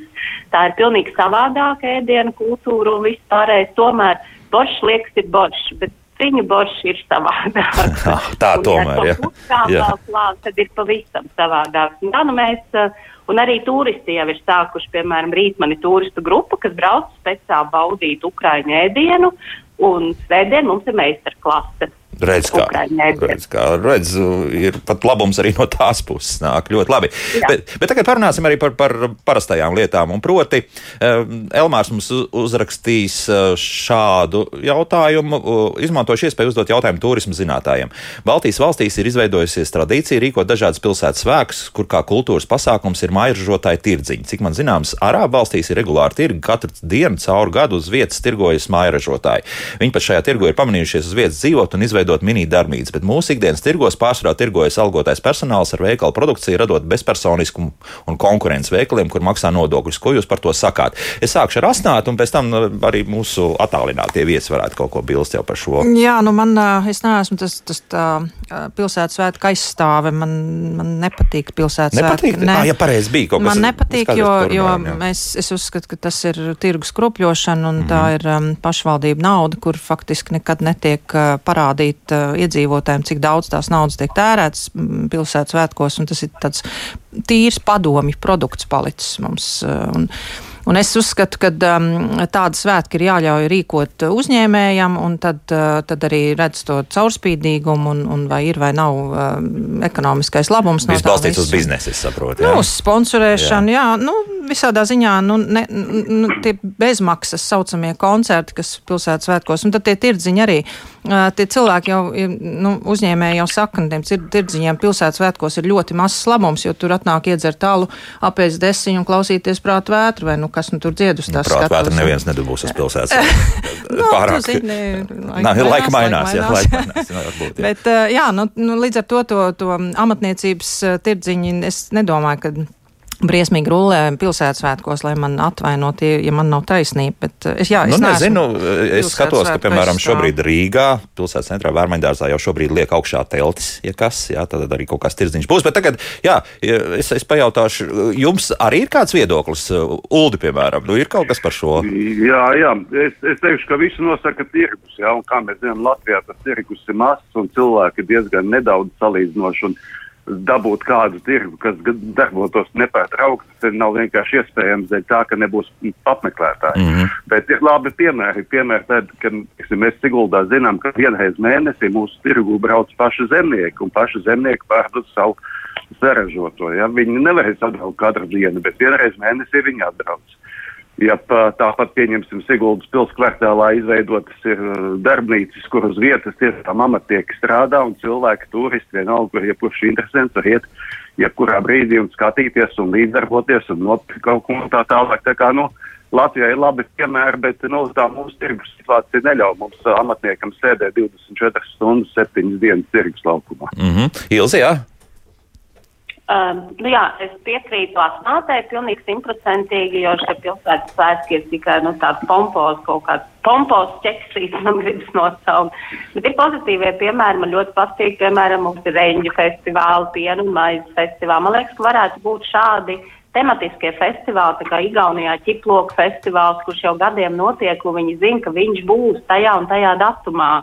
Tā ir pilnīgi savādāka ēdienu kultūra un viss pārējais. Tomēr boršs liekas ir boršs, bet Viņu boršs ir savādāks. [laughs] tā tomēr, ja. Jā. Klāt, tad ir pavisam savādāks. Un tā nu mēs, eh, un arī turisti jau ir sākuši, piemēram, rīt mani turistu grupa, kas brauc speciāli baudīt Ukraiņu ēdienu, un svētdien mums ir meistarklase. Redz, kā, redz, kā redz, ir pat labums arī no tās puses. Nāk ļoti labi. Jā. Bet, bet tagad parunāsim arī par, par parastajām lietām. Un proti, Elmārs mums uzrakstīs eh, šādu jautājumu, izmantošu iespēju uzdot jautājumu turismu zinātājiem. Baltijas valstīs ir izveidojusies tradīcija rīkot dažādas pilsētas svētkus, kur kā kultūras pasākums ir mājražotāji tirdziņi. Cik man zināms, Arābu valstīs ir regulāri tirgi, katru dienu caur gadu uz vietas tirgojas mājražotāji. Viņi pat šajā tirgu ir pamanījušies uz vietas dzīvot un izveidot izveidot mini-darbnīcas, bet mūsu ikdienas tirgos pārsvarā tirgojas algotais personāls ar veikalu produkciju, radot bezpersoniskumu un konkurences veikaliem, kur maksā nodokļus. Ko jūs par to sakāt? Es sākšu ar asnātu, un pēc tam nu, arī mūsu attālinātie viesi varētu kaut ko bilst jau par šo. Jā, nu man, es neesmu tas, tas tā, pilsētas svētku aizstāve. Man, man nepatīk pilsētas nepatīk? svētki. Ne. Ah, ja pareizi bija kaut kas. Man nepatīk, jo, jo mēs, es uzskatu, ka tas ir tirgus kropļošana un mm. tā mhm. ir um, pašvaldība nauda, kur faktiski nekad netiek uh, parādīta parādīt uh, iedzīvotājiem, cik daudz tās naudas tiek tērētas pilsētas svētkos, un tas ir tāds tīrs padomju produkts palicis mums. Uh, un, Un es uzskatu, ka um, tāda svētki ir jāļauj rīkot uzņēmējam, un tad, uh, tad arī redz to caurspīdīgumu, un, un vai ir vai nav um, ekonomiskais labums. Tas no balstīts uz biznesu, es saprotu. Nu, uz sponsorēšanu, jā. jā nu, visādā ziņā nu, ne, nu, tie bezmaksas saucamie koncerti, kas pilsētas svētkos, un tad tie tirdziņi arī. Tie cilvēki jau, nu, uzņēmēji jau saka, ka tiem tirdziņiem pilsētas svētkos ir ļoti mazs labums, jo tur atnāk iedzert tālu, apēst desiņu un klausīties prātu vētru, vai nu kas nu tur dzied uz tās nu, skatuves. Vētra neviens nedabūs uz pilsētas. [laughs] no, Pārāk. Zini, laika, Nā, laika mainās, jā, laika mainās. Jā, varbūt, jā. Bet, jā, nu, nu, līdz ar to, to, to amatniecības tirdziņi, es nedomāju, ka briesmīgi rullē pilsētasvētkos, lai man atvainot, ja man nav taisnība. Bet eh, es, jā, es, nu, nezinu, es skatos, ka, piemēram, šobrīd Rīgā, pilsētas centrā Vērmaņdārzā jau šobrīd liek augšā teltis, ja kas, jā, tad arī kaut kāds tirdziņš būs. Bet tagad, jā, es, es pajautāšu, jums arī ir kāds viedoklis, Uldi, piemēram, nu ir kaut kas par šo? Jā, jā, es, es teikšu, ka visu nosaka tirgus, jā, un kā mēs zinām, Latvijā tas tirgus ir mazs un cilvēki diezgan nedaudz salīdzinoši. Un, dabūt kādu tirgu, kas darbotos nepārtraukti. Tas nav vienkārši iespējams dēļ tā, ka nebūs apmeklētāji. Mm -hmm. Bet ir labi piemēri. Piemēri tad, kad tiksim, mēs Siguldā zinām, ka vienreiz mēnesī mūsu tirgu brauc paši zemnieki un paši zemnieki pārdod savu saražoto. Ja? Viņi nevarēs atbraukt katru dienu, bet vienreiz mēnesī viņi atbrauc. Ja tāpat pieņemsim Siguldas pilsētas kvartālā izveidotas ir uh, darbnīcas, kur uz vietas tiešām amatieki strādā un cilvēki, turisti, vienalga, kur jebkurš interesants var iet jebkurā brīdī un skatīties un līdzdarboties un nopirkt kaut ko tā tālāk. Tā kā, nu, Latvijā ir labi piemēri, bet nu, tā mūsu tirgus situācija neļauj mums amatniekam sēdēt 24 stundas, 7 dienas tirgus laukumā. Mm -hmm. Ilzi, jā? Um, nu jā, es piekrītu Asnātei pilnīgi simtprocentīgi, jo šie pilsētas svētki ir tikai nu, tāds pompos, kaut kāds pompos ķeksīts, [laughs] man gribas nosaukt. Bet ir pozitīvie piemēri, man ļoti patīk, piemēram, mums ir Reņģu festivāli, pienu un maizes festivāli. Man liekas, ka varētu būt šādi tematiskie festivāli, tā kā Igaunijā ķiploku festivāls, kurš jau gadiem notiek, un viņi zina, ka viņš būs tajā un tajā datumā.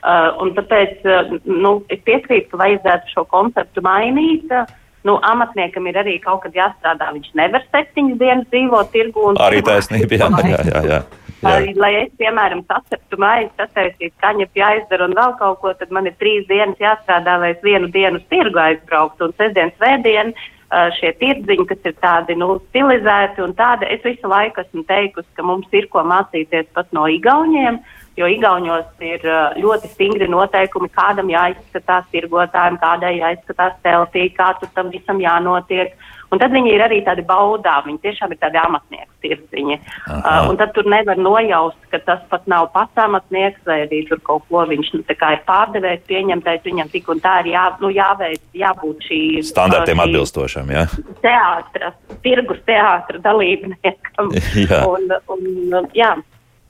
Uh, un tāpēc uh, nu, es piekrītu, ka vajadzētu šo konceptu mainīt. Uh, nu, amatniekam ir arī kaut kad jāstrādā. Viņš nevar septiņas dienas dzīvot tirgu. Arī taisnība, jā, jā, jā. jā. Lai, lai es, piemēram, saceptu maizi, sataisītu kaņepju aizdara un vēl kaut ko, tad man ir trīs dienas jāstrādā, lai es vienu dienu uz tirgu aizbrauktu. Un sestdien, svētdien šie tirdziņi, kas ir tādi nu, stilizēti un tādi, es visu laiku esmu teikusi, ka mums ir ko mācīties pat no igauniem. Jo Igaunijos ir ļoti stingri noteikumi, kādam jāizskatās tirgotājiem, kādai jāizskatās teltī, kā tam visam jānotiek. Uh, Un tad viņi ir arī tādi baudā, viņi tiešām ir tādi amatnieku tirdziņi. Uh, un tad tur nevar nojaust, ka tas pat nav pats amatnieks, vai arī tur kaut ko viņš nu, ir pārdevējs, pieņemtais, viņam tik un tā ir jā, nu, jāveic, jābūt šī. Standartiem šī atbilstošam, jā. Teātra, tirgus teātra dalībniekam. [laughs] jā. Un, un, jā.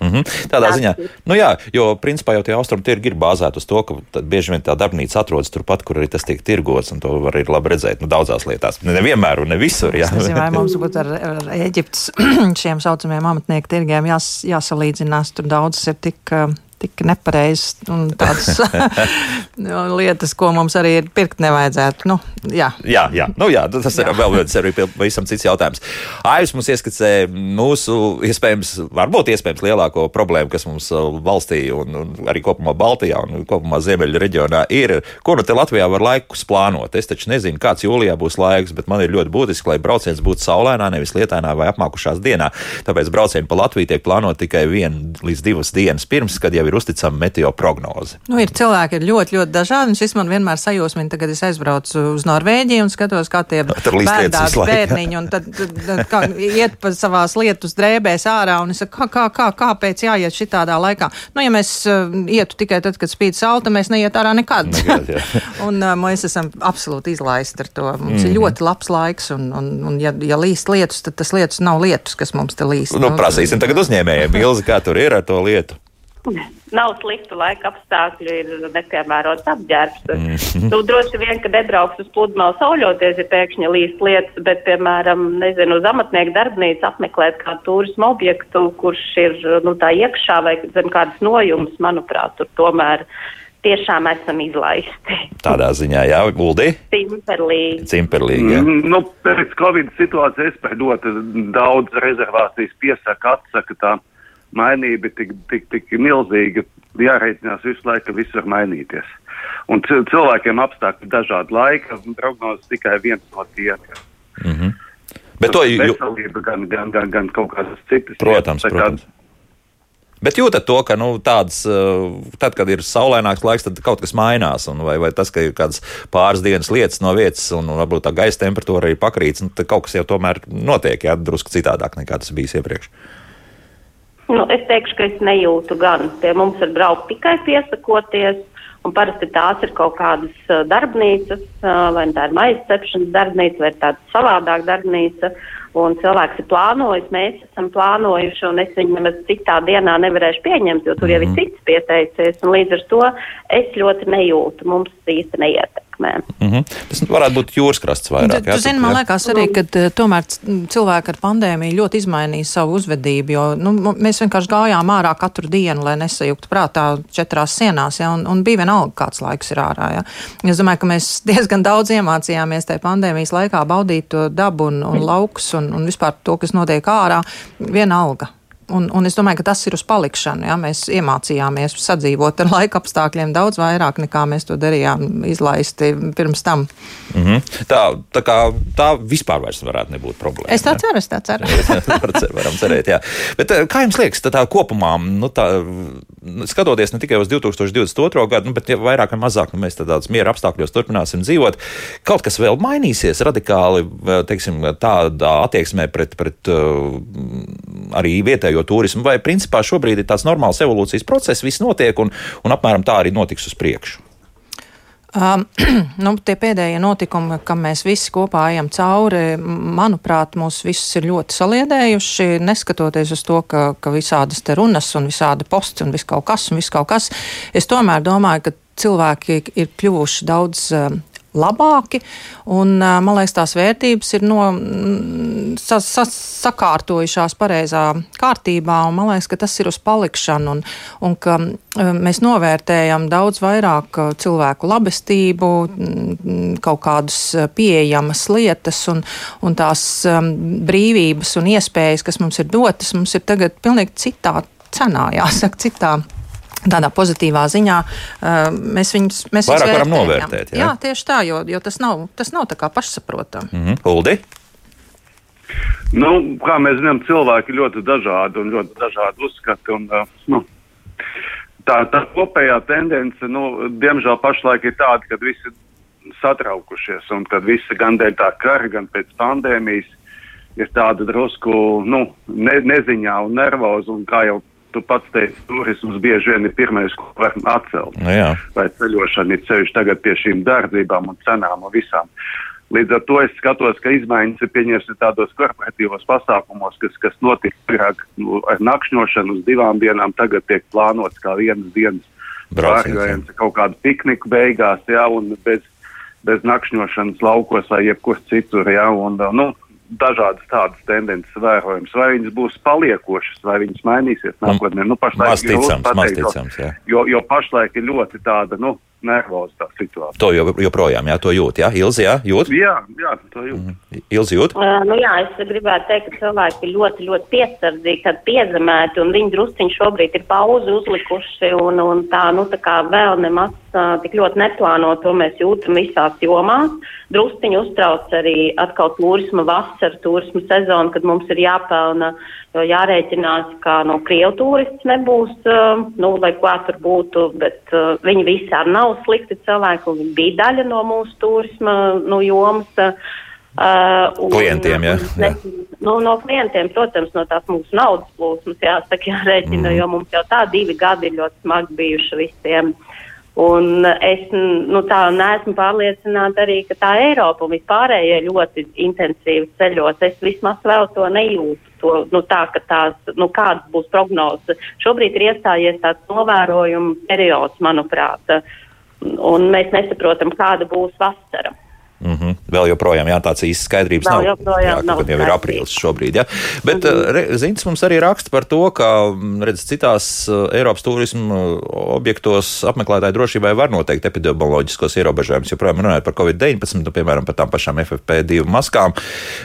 Mm -hmm. Tādā tā, ziņā, nu jā, jo principā jau tie austrumu tirgi ir bāzēti uz to, ka bieži vien tā darbnīca atrodas turpat, kur arī tas tiek tirgots, un to var arī labi redzēt nu, daudzās lietās. Ne vienmēr un ne visur. Jā. Es nezinu, vai mums būtu ar, ar Eģiptes [clears throat] šiem saucamajiem amatnieku tirgiem jās, jāsalīdzinās. Tur daudzas ir tik tik nepareizas un tādas [laughs] lietas, ko mums arī ir pirkt nevajadzētu. Nu, jā. Jā, jā. Nu, jā, tas jā. ir vēl viens arī pavisam cits jautājums. Aivs mums ieskicē mūsu iespējams, varbūt iespējams lielāko problēmu, kas mums uh, valstī un, un arī kopumā Baltijā un kopumā Ziemeļa reģionā ir. Ko nu te Latvijā var laikus plānot? Es taču nezinu, kāds jūlijā būs laiks, bet man ir ļoti būtiski, lai brauciens būtu saulēnā, nevis lietainā vai apmākušās dienā. Tāpēc braucieni pa Latviju tiek plānot tikai vienu līdz divas dienas pirms, kad jau ir uzticama meteo prognoze. Nu, ir cilvēki ir ļoti, ļoti dažādi. Šis man vienmēr sajūsmina, kad es aizbraucu uz Norvēģiju un skatos, kā tie [laughs] bērnās bērniņi un tad, tad, tad kā, iet pa savās lietus drēbēs ārā un es saku, kā, kā, kā, kāpēc jāiet šitādā laikā. Nu, ja mēs uh, ietu tikai tad, kad spīd salta, mēs neiet ārā nekad. nekad [laughs] un uh, mēs esam absolūti izlaisti ar to. Mums mm -hmm. ir mhm. ļoti labs laiks un, un, un ja, ja līst lietus, tad tas lietus nav lietus, kas mums te līst. Nu, nu, prasīsim tagad uzņēmējiem, Ilzi, kā tur ir ar to lietu. [laughs] Nav sliktu laika apstākļu, ir nepiemērots apģērbs. Mm -hmm. Tu droši vien, ka nebrauks uz pludmali sauļoties, ja pēkšņi līst lietas, bet, piemēram, nezinu, uz amatnieku darbnīcu apmeklēt kādu turismu objektu, kurš ir, nu, tā iekšā vai zem kādas nojumas, manuprāt, tur tomēr tiešām esam izlaisti. Tādā ziņā, jā, Guldi? Cimperlīgi. Cimperlīgi, jā. Mm, nu, pēc Covid situācijas iespējot daudz rezervācijas piesaka, atsaka tā mainība ir tik, tik, tik milzīga, jāreicinās visu laiku, ka viss var mainīties. Un cilvēkiem apstākļi dažādi laika, prognozes tikai viens no tiem. Mm -hmm. Bet to jau veselība, gan, gan, gan, gan kaut kādas citas. Protams, lietas, protams. Bet jūtat to, ka nu, tāds, tad, kad ir saulaināks laiks, tad kaut kas mainās. Vai, vai tas, ka ir kādas pāris dienas lietas no vietas, un, varbūt tā gaisa temperatūra ir pakrīts, nu, tad kaut kas jau tomēr notiek, jā, drusku citādāk nekā tas bijis iepriekš. Nu, es teikšu, ka es nejūtu gan. Pie mums var braukt tikai piesakoties, un parasti tās ir kaut kādas darbnīcas, vai tā ir maisa cepšanas darbnīca, vai tāda savādāka darbnīca. Un cilvēks ir plānojis, mēs esam plānojuši, un es viņu nemaz citā dienā nevarēšu pieņemt, jo tur jau ir mhm. cits pieteicies. Līdz ar to es ļoti nejūtu, mums īsti neietek ietekmē. Mm -hmm. Tas varētu būt jūras krasts vairāk. Tu zini, man liekas arī, ka eh, tomēr cilvēki ar pandēmiju ļoti izmainīja savu uzvedību, jo nu, mēs vienkārši gājām ārā katru dienu, lai nesajuktu prātā četrās sienās, ja, un, un bija vienalga, kāds laiks ir ārā. Ja. Es domāju, ka mēs [laughs] diezgan daudz iemācījāmies tajā pandēmijas laikā baudīt to dabu un, un laukus un, un vispār to, kas notiek ārā, vienalga. Un, un es domāju, ka tas ir uz palikšanu. Ja? Mēs iemācījāmies sadzīvot ar laika apstākļiem daudz vairāk nekā mēs to darījām izlaisti pirms tam. Mm -hmm. Tā, tā, kā, tā vispār varētu nebūt problēma. Es tā ceru, [laughs] es tā ceru. varam cerēt, jā. Bet eh, kā jums liekas, tā, tā kopumā, nu, tā, skatoties ne tikai uz 2022. gadu, nu, bet ja vairāk vai mazāk nu, mēs tādās miera apstākļos turpināsim dzīvot, kaut kas vēl mainīsies radikāli, teiksim, tādā attieksmē pret, pret uh, arī vietējo turismu, vai principā šobrīd ir tāds normāls evolūcijas process, viss notiek un, un apmēram tā arī notiks uz priekšu? Um, [clears throat] nu, tie pēdējie notikumi, kam mēs visi kopā ejam cauri, manuprāt, mūs visus ir ļoti saliedējuši. Neskatoties uz to, ka, ka visādas te runas un visādi posti un viss kaut kas un viss kaut kas, es tomēr domāju, ka cilvēki ir kļuvuši daudz um, labāki. Un, man liekas, tās vērtības ir no, sa, sa, sakārtojušās pareizā kārtībā, un man liekas, ka tas ir uz palikšanu, un, un ka mēs novērtējam daudz vairāk cilvēku labestību, kaut kādas pieejamas lietas un, un tās brīvības un iespējas, kas mums ir dotas, mums ir tagad pilnīgi citā cenā, jāsaka, citā tādā pozitīvā ziņā uh, mēs viņus mēs vairāk varam novērtēt. Jā? jā, tieši tā, jo, jo tas nav, tas nav tā kā pašsaprotami. Mm -hmm. Uldi? Nu, kā mēs zinām, cilvēki ļoti dažādi un ļoti dažādi uzskati. Un, uh, nu, tā, tā kopējā tendence, nu, diemžēl pašlaik ir tāda, ka visi satraukušies un kad visi gan dēļ tā kara, gan pēc pandēmijas ir tāda drusku nu, ne, neziņā un nervoza. Un kā jau tu pats teici, turisms bieži vien ir pirmais, ko var atcelt. Nu, jā. Vai ceļošana ir ceļš tagad pie šīm dārdzībām un cenām un visām. Līdz ar to es skatos, ka izmaiņas ir pieņemtas tādos korporatīvos pasākumos, kas, kas notika agrāk nu, ar nakšņošanu uz divām dienām, tagad tiek plānots kā vienas dienas brauciens, kaut kādu pikniku beigās, jā, un bez, bez nakšņošanas laukos vai jebkur citur, jā, un, nu, dažādas tādas tendences vērojams. Vai viņas būs paliekošas, vai viņas mainīsies nākotnē? Nu, pašlaik ir grūti pateikt, jo, jo pašlaik ir ļoti tāda, nu, nervoza tā situācija. To jo, joprojām, jā, to jūt, jā, Ilzi, jā, jūt? Jā, jā, to jūt. Mm. Ilzi jūt? Uh, nu jā, es gribētu teikt, ka cilvēki ir ļoti, ļoti piesardzīgi, tad piezemēti, un viņi drusciņi šobrīd ir pauzi uzlikuši, un, un tā, nu, tā kā vēl nemaz uh, tik ļoti neplāno, to mēs jūtam visās jomās. Drusciņi uztrauc arī atkal turisma vasara, turisma sezona, kad mums ir jāpelna uh, jārēķinās, ka no nu, Krievu turists nebūs, uh, nu, lai kā tur būtu, bet uh, viņi visi arī nav slikti cilvēki, viņi bija daļa no mūsu turisma nu, jomas. Uh, un, klientiem, jā. Ne, nu, no klientiem, protams, no tās mūsu naudas plūsmas jāsaka, jārēķina, mm. jo mums jau tā divi gadi ļoti smagi bijuši visiem. Un es nu, tā neesmu pārliecināta arī, ka tā Eiropa un vispārējie ļoti intensīvi ceļos. Es vismaz vēl to nejūtu to, nu, tā, ka tās, nu, kādas būs prognozes. Šobrīd ir iestājies tāds novērojuma periods, manuprāt, un mēs nesaprotam, kāda būs vasara. Mm -hmm. Vēl joprojām jā, tāds īsts skaidrības Vēl nav. Jā, nav jau ir aprīlis šobrīd. Jā. Bet mm -hmm. Zins mums arī raksta par to, ka redz, citās uh, Eiropas turismu objektos apmeklētāju drošībai var noteikt epidemioloģiskos ierobežojumus. Joprojām runājot par Covid-19, nu, piemēram, par tām pašām FFP2 maskām,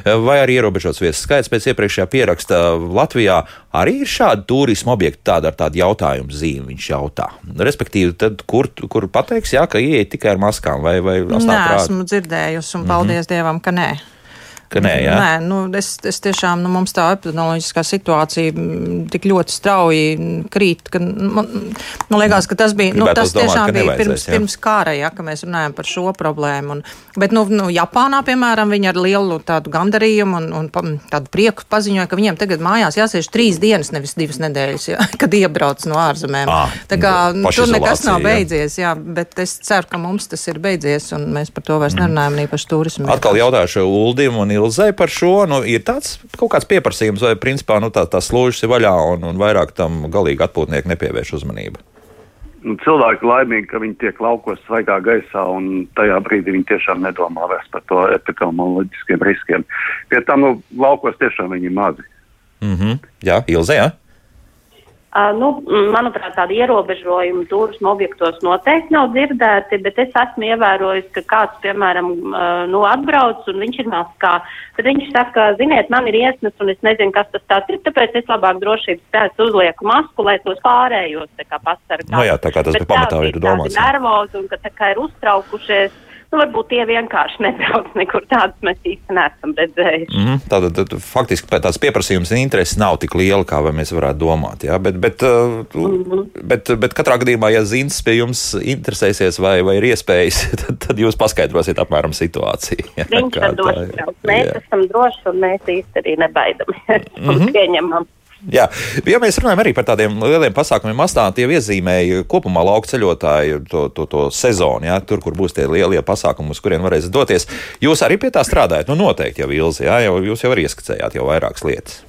vai arī ierobežots viesu skaits pēc iepriekšējā pieraksta Latvijā. Arī ir šādi turismu objekti, tāda ar tādu jautājumu zīmi viņš jautā. Respektīvi, tad, kur, kur pateiks, jā, ka ieiet tikai ar maskām vai, vai Nē, esmu dzirdējusi, un paldies mm -hmm. Dievam, ka nē. Ka nē, jā. nē nu, es, es tiešām, nu, mums tā epidemioloģiskā situācija mm, tik ļoti strauji krīt, ka man, man liekas, ka tas bija, nu, tas domāt, tiešām bija pirms, jā. pirms kāra, ja, ka mēs runājam par šo problēmu. Un, bet, nu, nu, Japānā, piemēram, viņi ar lielu tādu gandarījumu un, un tādu prieku paziņoja, ka viņiem tagad mājās jāsēž trīs dienas, nevis divas nedēļas, ja, [laughs] kad iebrauc no ārzemēm. À, tā kā nu, tur nekas nav beidzies, jā. jā, bet es ceru, ka mums tas ir beidzies un mēs par to vairs mm. nerunājam, īpaši turismu. Atkal jautāšu Uldim un Ilzai par šo. Nu, ir tāds kaut kāds pieprasījums, vai principā nu, tā, tās slūžas ir vaļā un, un vairāk tam galīgi atpūtnieki nepievērš uzmanību. Nu, cilvēki laimīgi, ka viņi tiek laukos svaigā gaisā, un tajā brīdī viņi tiešām nedomā vairs par to epidemioloģiskiem riskiem. Pie tam nu, laukos tiešām viņi ir mazi. Mm -hmm. Jā, Ilze, jā. Uh, nu, manuprāt, tādi ierobežojumi turismu objektos noteikti nav dzirdēti, bet es esmu ievērojis, ka kāds, piemēram, uh, nu, atbrauc un viņš ir maskā. Tad viņš saka, ziniet, man ir iesnas un es nezinu, kas tas tāds ir, tāpēc es labāk drošības pēc uzlieku masku, lai tos pārējos tā kā pasargātu. No jā, tā kā tas bet pamatā ir domāts. Nervozi un ka tā kā ir uztraukušies Nu, varbūt tie vienkārši nebrauc nekur tādus mēs īsti neesam redzējuši. Mm, tātad tad, faktiski tās pieprasījums un intereses nav tik liela, kā mēs varētu domāt. Jā? Bet, bet, mm -hmm. bet, bet katrā gadījumā, ja zins pie jums interesēsies vai, vai ir iespējas, [laughs] tad, tad jūs paskaidrosiet apmēram situāciju. [laughs] Jā, Viņš ir droši. Mēs jā. esam droši un mēs īsti arī nebaidamies [laughs] mm -hmm. un pieņemam. Jā, ja mēs runājam arī par tādiem lieliem pasākumiem, mastā tie iezīmēja kopumā lauka ceļotāju to, to, to sezonu, jā, tur, kur būs tie lielie pasākumi, uz kuriem varēs doties. Jūs arī pie tā strādājat, nu noteikti jau Ilzi, jā, jau, jūs jau arī ieskicējāt jau vairākas lietas.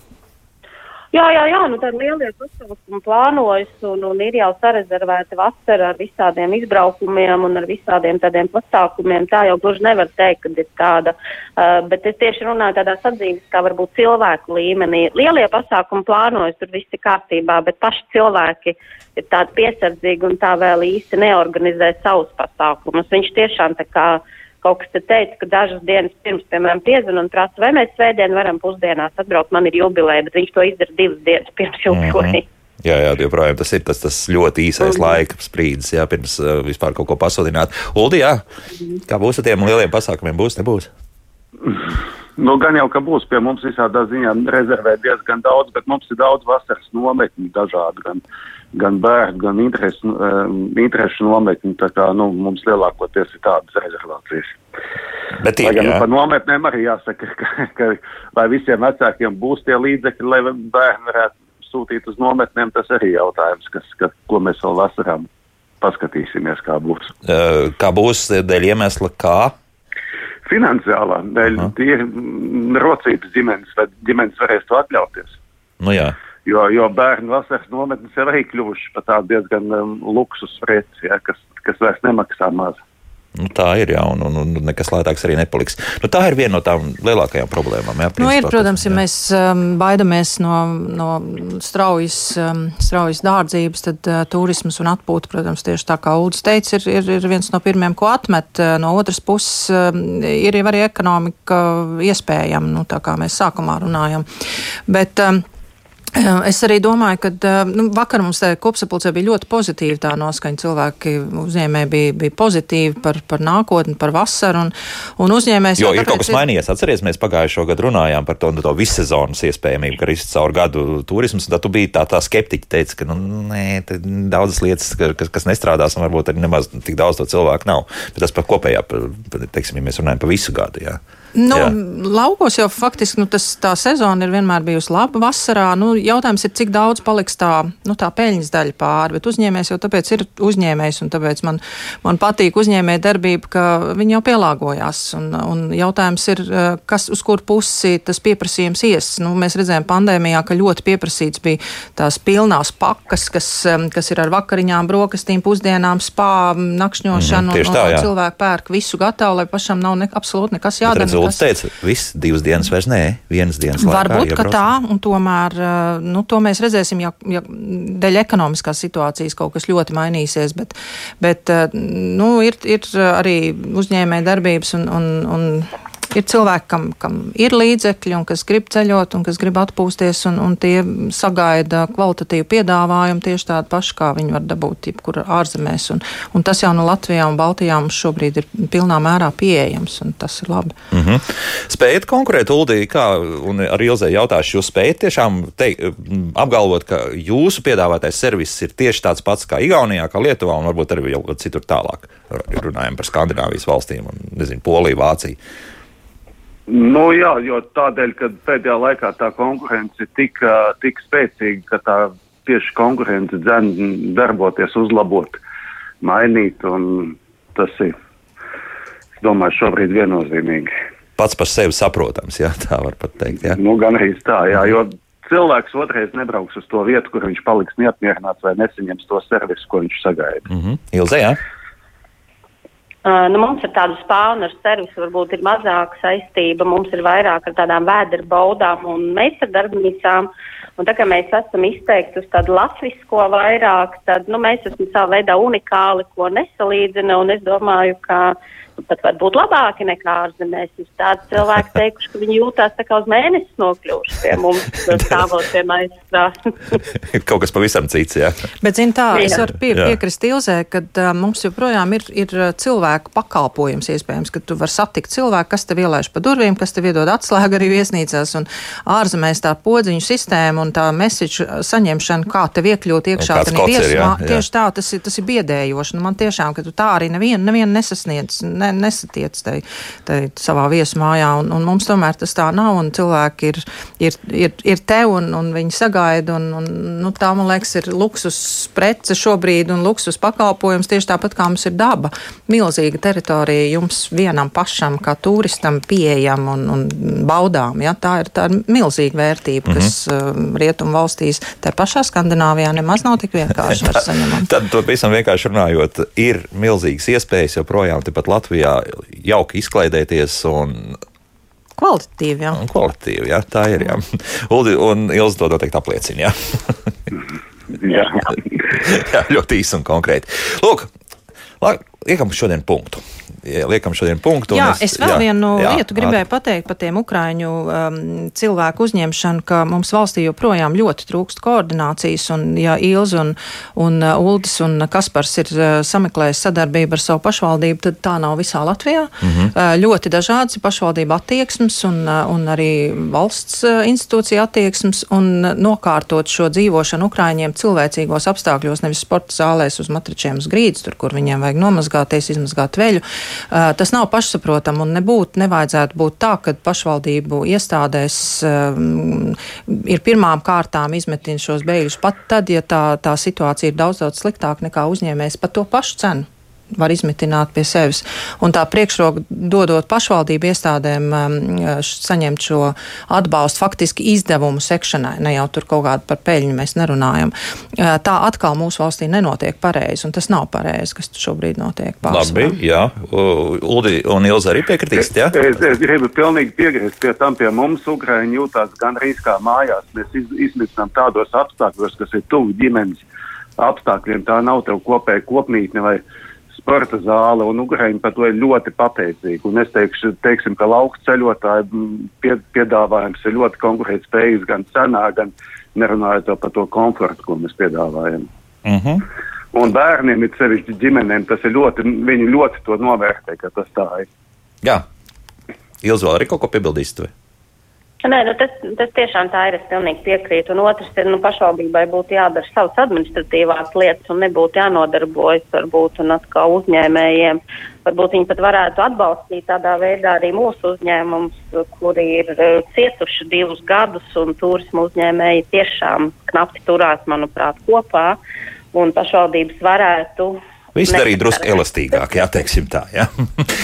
Jā, jā, jā, nu tad lielie pasākumi plānojas un, un ir jau sarezervēta vasara ar visādiem izbraukumiem un ar visādiem tādiem pasākumiem. Tā jau gluži nevar teikt, ka ir tāda, uh, bet es tieši runāju tādā sadzīves, kā varbūt cilvēku līmenī. Lielie pasākumi plānojas, tur viss ir kārtībā, bet paši cilvēki ir tādi piesardzīgi un tā vēl īsti neorganizē savus pasākumus. Viņš tiešām tā kā kaut kas te teica, ka dažas dienas pirms, piemēram, piezvan un prasa, vai mēs svētdien varam pusdienās atbraukt, man ir jubileja, bet viņš to izdara divas dienas pirms jubileja. Mm -hmm. Jā, jā, joprojām tas ir tas, tas ļoti īsais mm. laika sprīdis, jā, pirms uh, vispār kaut ko pasludināt. Uldi, jā, mm. kā būs ar tiem lieliem pasākumiem, būs, nebūs? Nu, gan jau, ka būs pie mums visādā ziņā rezervē diezgan daudz, bet mums ir daudz vasaras nometņu dažādu, gan, gan bērnu, gan interešu, um, interešu nometņu. Tā kā nu, mums lielākoties ir tādas rezervācijas. Bet, lai gan par nometnēm arī jāsaka, [laughs] ka, ka vai visiem vecākiem būs tie līdzekļi, lai bērni varētu sūtīt uz nometnēm, tas arī jautājums, kas, ka, ko mēs vēl vasarām paskatīsimies, kā būs. Kā būs dēļ iemesla, kā? Finansiālā dēļ tie rocības ģimenes, vai ģimenes varēs to atļauties. Nu jā. Jo, jo bērnu vasaras nometnes jau arī kļuvuši par tādu diezgan um, luksus preci, ja, kas, kas vairs nemaksā maz. Nu, tā ir, jā, un, un, un nekas lētāks arī nepaliks. Nu, tā ir viena no tām lielākajām problēmām. Jā, nu, ir, protams, ja mēs um, baidamies no, no straujas, um, straujas dārdzības, tad uh, turisms un atpūta, protams, tieši tā kā Ulds teica, ir, ir, ir viens no pirmiem, ko atmet. Uh, no otras puses, um, ir jau arī ekonomika iespējama, nu, tā kā mēs sākumā runājam. Bet, um, Es arī domāju, ka nu, vakar mums kopsapulcē bija ļoti pozitīva tā noskaņa. Cilvēki uzņēmēji bija, bija pozitīvi par, par nākotni, par vasaru. Un, un uzņēmējs jo ir kaut kas ir... mainījies. Atcerieties, mēs pagājušo gadu runājām par to, to vissezonas iespējamību, ka ir caur gadu turisms. Tad tu biji tā, tā skeptiķi, teica, ka nu, nē, daudzas lietas, kas, kas nestrādās, un varbūt arī nemaz tik daudz to cilvēku nav. Bet tas par kopējā, teiksim, ja mēs runājam par visu gadu. Jā. Nu, Jā. laukos jau faktiski nu, tas, tā sezona ir vienmēr bijusi laba vasarā. Nu, jautājums ir, cik daudz paliks tā, nu, tā peļņas daļa pāri. Bet uzņēmējs jau tāpēc ir uzņēmējs, un tāpēc man, man patīk uzņēmēja darbība, ka viņi jau pielāgojās. Un, un jautājums ir, eh, kas uz kur pusi tas pieprasījums ies. Nu, mēs redzējām pandēmijā, ka ļoti pieprasīts bija tās pilnās pakas, kas, kas ir ar vakariņām, brokastīm, pusdienām, spā, nakšņošanu. Mm, -hmm, tā, un, un cilvēki pērk visu gatavu, lai pašam nav ne, absolūti nekas jādara. Lūdzu teica, viss divas dienas vairs nē, vienas dienas laikā. Varbūt, ka tā, un tomēr, eh, nu, to mēs redzēsim, ja, ja dēļ ekonomiskās situācijas kaut kas ļoti mainīsies, bet, bet eh, nu, ir, ir arī uzņēmē darbības un, un, un ir cilvēki, kam, kam ir līdzekļi un kas grib ceļot un kas grib atpūsties, un, un tie sagaida kvalitatīvu piedāvājumu tieši tādu pašu, kā viņi var dabūt jebkur ārzemēs. Un, un tas jau no Latvijā un Baltijā mums šobrīd ir pilnā mērā pieejams, un tas ir labi. Mm -hmm. Spējat konkurēt, Uldī, kā, un ar Ilzē jautāšu, jūs spējat tiešām teik, apgalvot, ka jūsu piedāvātais servis ir tieši tāds pats kā Igaunijā, kā Lietuvā, un varbūt arī jau citur tālāk. Runājam par Skandināvijas valstīm un, nezinu, Poliju, Vāciju. Nu, jā, jo tādēļ, ka pēdējā laikā tā konkurence ir tik, tik spēcīga, ka tā tieši konkurence dzen darboties, uzlabot, mainīt, un tas ir, es domāju, šobrīd viennozīmīgi. Pats par sevi saprotams, jā, tā var pat teikt. Jā. Nu, gan arī tā, jā, jo cilvēks otrais nebrauks uz to vietu, kur viņš paliks neapmierināts vai nesaņems to servisu, ko viņš sagaida. Mm -hmm. Ilze, jā? Uh, nu, mums ar tādu spānu ar servisu varbūt ir mazāka saistība. Mums ir vairāk ar tādām vēdera baudām un meistardarbnīcām. Un tā kā mēs esam izteikti uz tādu latvisko vairāk, tad nu, mēs esam savā veidā unikāli, ko nesalīdzina. Un es domāju, ka pat var būt labāki nekā ārzemēs. Ir tādi cilvēki teikuši, ka viņi jūtās tā kā uz mēnesi nokļuvuši pie mums, [laughs] [laughs] stāvot pie maistra. [laughs] Kaut kas pavisam cits, jā. Bet, zin tā, jā. es varu pie, piekrist Ilzē, ka uh, mums joprojām ir, ir cilvēku pakalpojums iespējams, ka tu vari satikt cilvēku, kas tev ielaiž pa durvīm, kas tev iedod atslēgu arī viesnīcās, un ārzemēs tā podziņu sistēma un tā mesiču saņemšana, kā tev iekļūt iekšā, ir viesmā. Tieši tā, tas ir, tas ir biedējoši. Nu, man tiešām, ka tu tā arī nevienu, nevienu nesasniedz. Ne ne, nesatiec te, te savā viesmājā, un, un mums tomēr tas tā nav, un cilvēki ir, ir, ir, ir te, un, un viņi sagaida, un, un nu, tā, man liekas, ir luksus prece šobrīd, un luksus pakalpojums tieši tāpat kā mums ir daba. Milzīga teritorija jums vienam pašam, kā turistam, pieejam un, un baudām. Ja? Tā, ir, tā ir milzīga vērtība, mm -hmm. kas uh, rietumu valstīs, te pašā Skandināvijā nemaz nav tik vienkārši [laughs] saņemama. Tad, to visam vienkārši runājot, ir milzīgas iespējas joprojām tepat Latvijā jauki izklaidēties un Kvalitatīvi, jā. Un kvalitatīvi, jā, tā ir. Jā. Uldi un Ilza to noteikti apliecina. Jā. jā. [laughs] jā, ļoti īsi un konkrēti. Lūk, liekam šodien punktu liekam šodien punktu. Jā, es, es vēl jā, vienu jā, lietu gribēju pateikt par tiem ukraiņu um, cilvēku uzņemšanu, ka mums valstī joprojām ļoti trūkst koordinācijas, un ja Ilza un, un uh, Uldis un Kaspars ir uh, sameklējis sadarbību ar savu pašvaldību, tad tā nav visā Latvijā. Mm -hmm. uh, ļoti dažādas pašvaldība attieksmes un, uh, un arī valsts uh, institūcija attieksmes, un uh, nokārtot šo dzīvošanu Ukraiņiem cilvēcīgos apstākļos, nevis sporta zālēs uz matračiem uz grīdas, tur, kur viņiem vajag nomazgāties, izmazgāt veļu. Tas nav pašsaprotami un nebūtu, nevajadzētu būt tā, ka pašvaldību iestādēs ir pirmām kārtām izmetina šos bēgļus pat tad, ja tā, tā situācija ir daudz, daudz sliktāka nekā uzņēmējs par to pašu cenu var izmitināt pie sevis. Un tā priekšroka dodot pašvaldību iestādēm um, saņemt šo atbalstu faktiski izdevumu sekšanai, ne jau tur kaut kādu par peļņu mēs nerunājam. Uh, tā atkal mūsu valstī nenotiek pareizi, un tas nav pareizi, kas šobrīd notiek. Pārsvarā. Labi, jā. Uldi un Ilza arī piekritīs, jā? Es, es gribu pilnīgi piekrist pie tam, pie mums Ukraiņi jūtās gandrīz kā mājās. Mēs iz, izmitinām tādos apstākļos, kas ir tuvu ģimenes apstākļiem. Tā nav tev kopēja kopmītne vai sporta zāle, un Ukraiņi par to ir ļoti pateicīgi. Un es teikšu, teiksim, ka lauku ceļotāju pie, piedāvājums ir ļoti konkurētspējīgs gan cenā, gan nerunājot par to komfortu, ko mēs piedāvājam. Uh mhm. -huh. Un bērniem, it sevišķi ģimenēm, tas ir ļoti, viņi ļoti to novērtē, ka tas tā ir. Jā. Ilzi vēl arī kaut ko piebildīsit? Nē, nu tas, tas tiešām tā ir. Es pilnīgi piekrītu. Un otrs ir, nu, pašvaldībai būtu jādara savas administratīvās lietas un nebūtu jānodarbojas varbūt un atkal uzņēmējiem. Varbūt viņi pat varētu atbalstīt tādā veidā arī mūsu uzņēmumus, kuri ir uh, cietuši divus gadus un turismu uzņēmēji tiešām knapti turās, manuprāt, kopā. Un pašvaldības varētu Viss darīja drusku elastīgāk, jā, teiksim tā. Jā,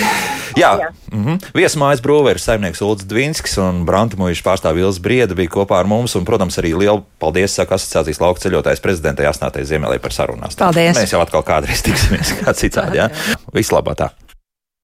[laughs] jā. jā. Mm -hmm. viesmājas brūveris, saimnieks Ulrichs Dvinskis un Brantamojuša pārstāvja Vils Brieda bija kopā ar mums. Un, protams, arī lielu paldies saka asociācijas lauka ceļotājs prezidentai Asnātei Ziemelē par sarunās. Paldies! Mēs jau atkal kādreiz tiksimies [laughs] kā citādi. Jā? Vislabāk!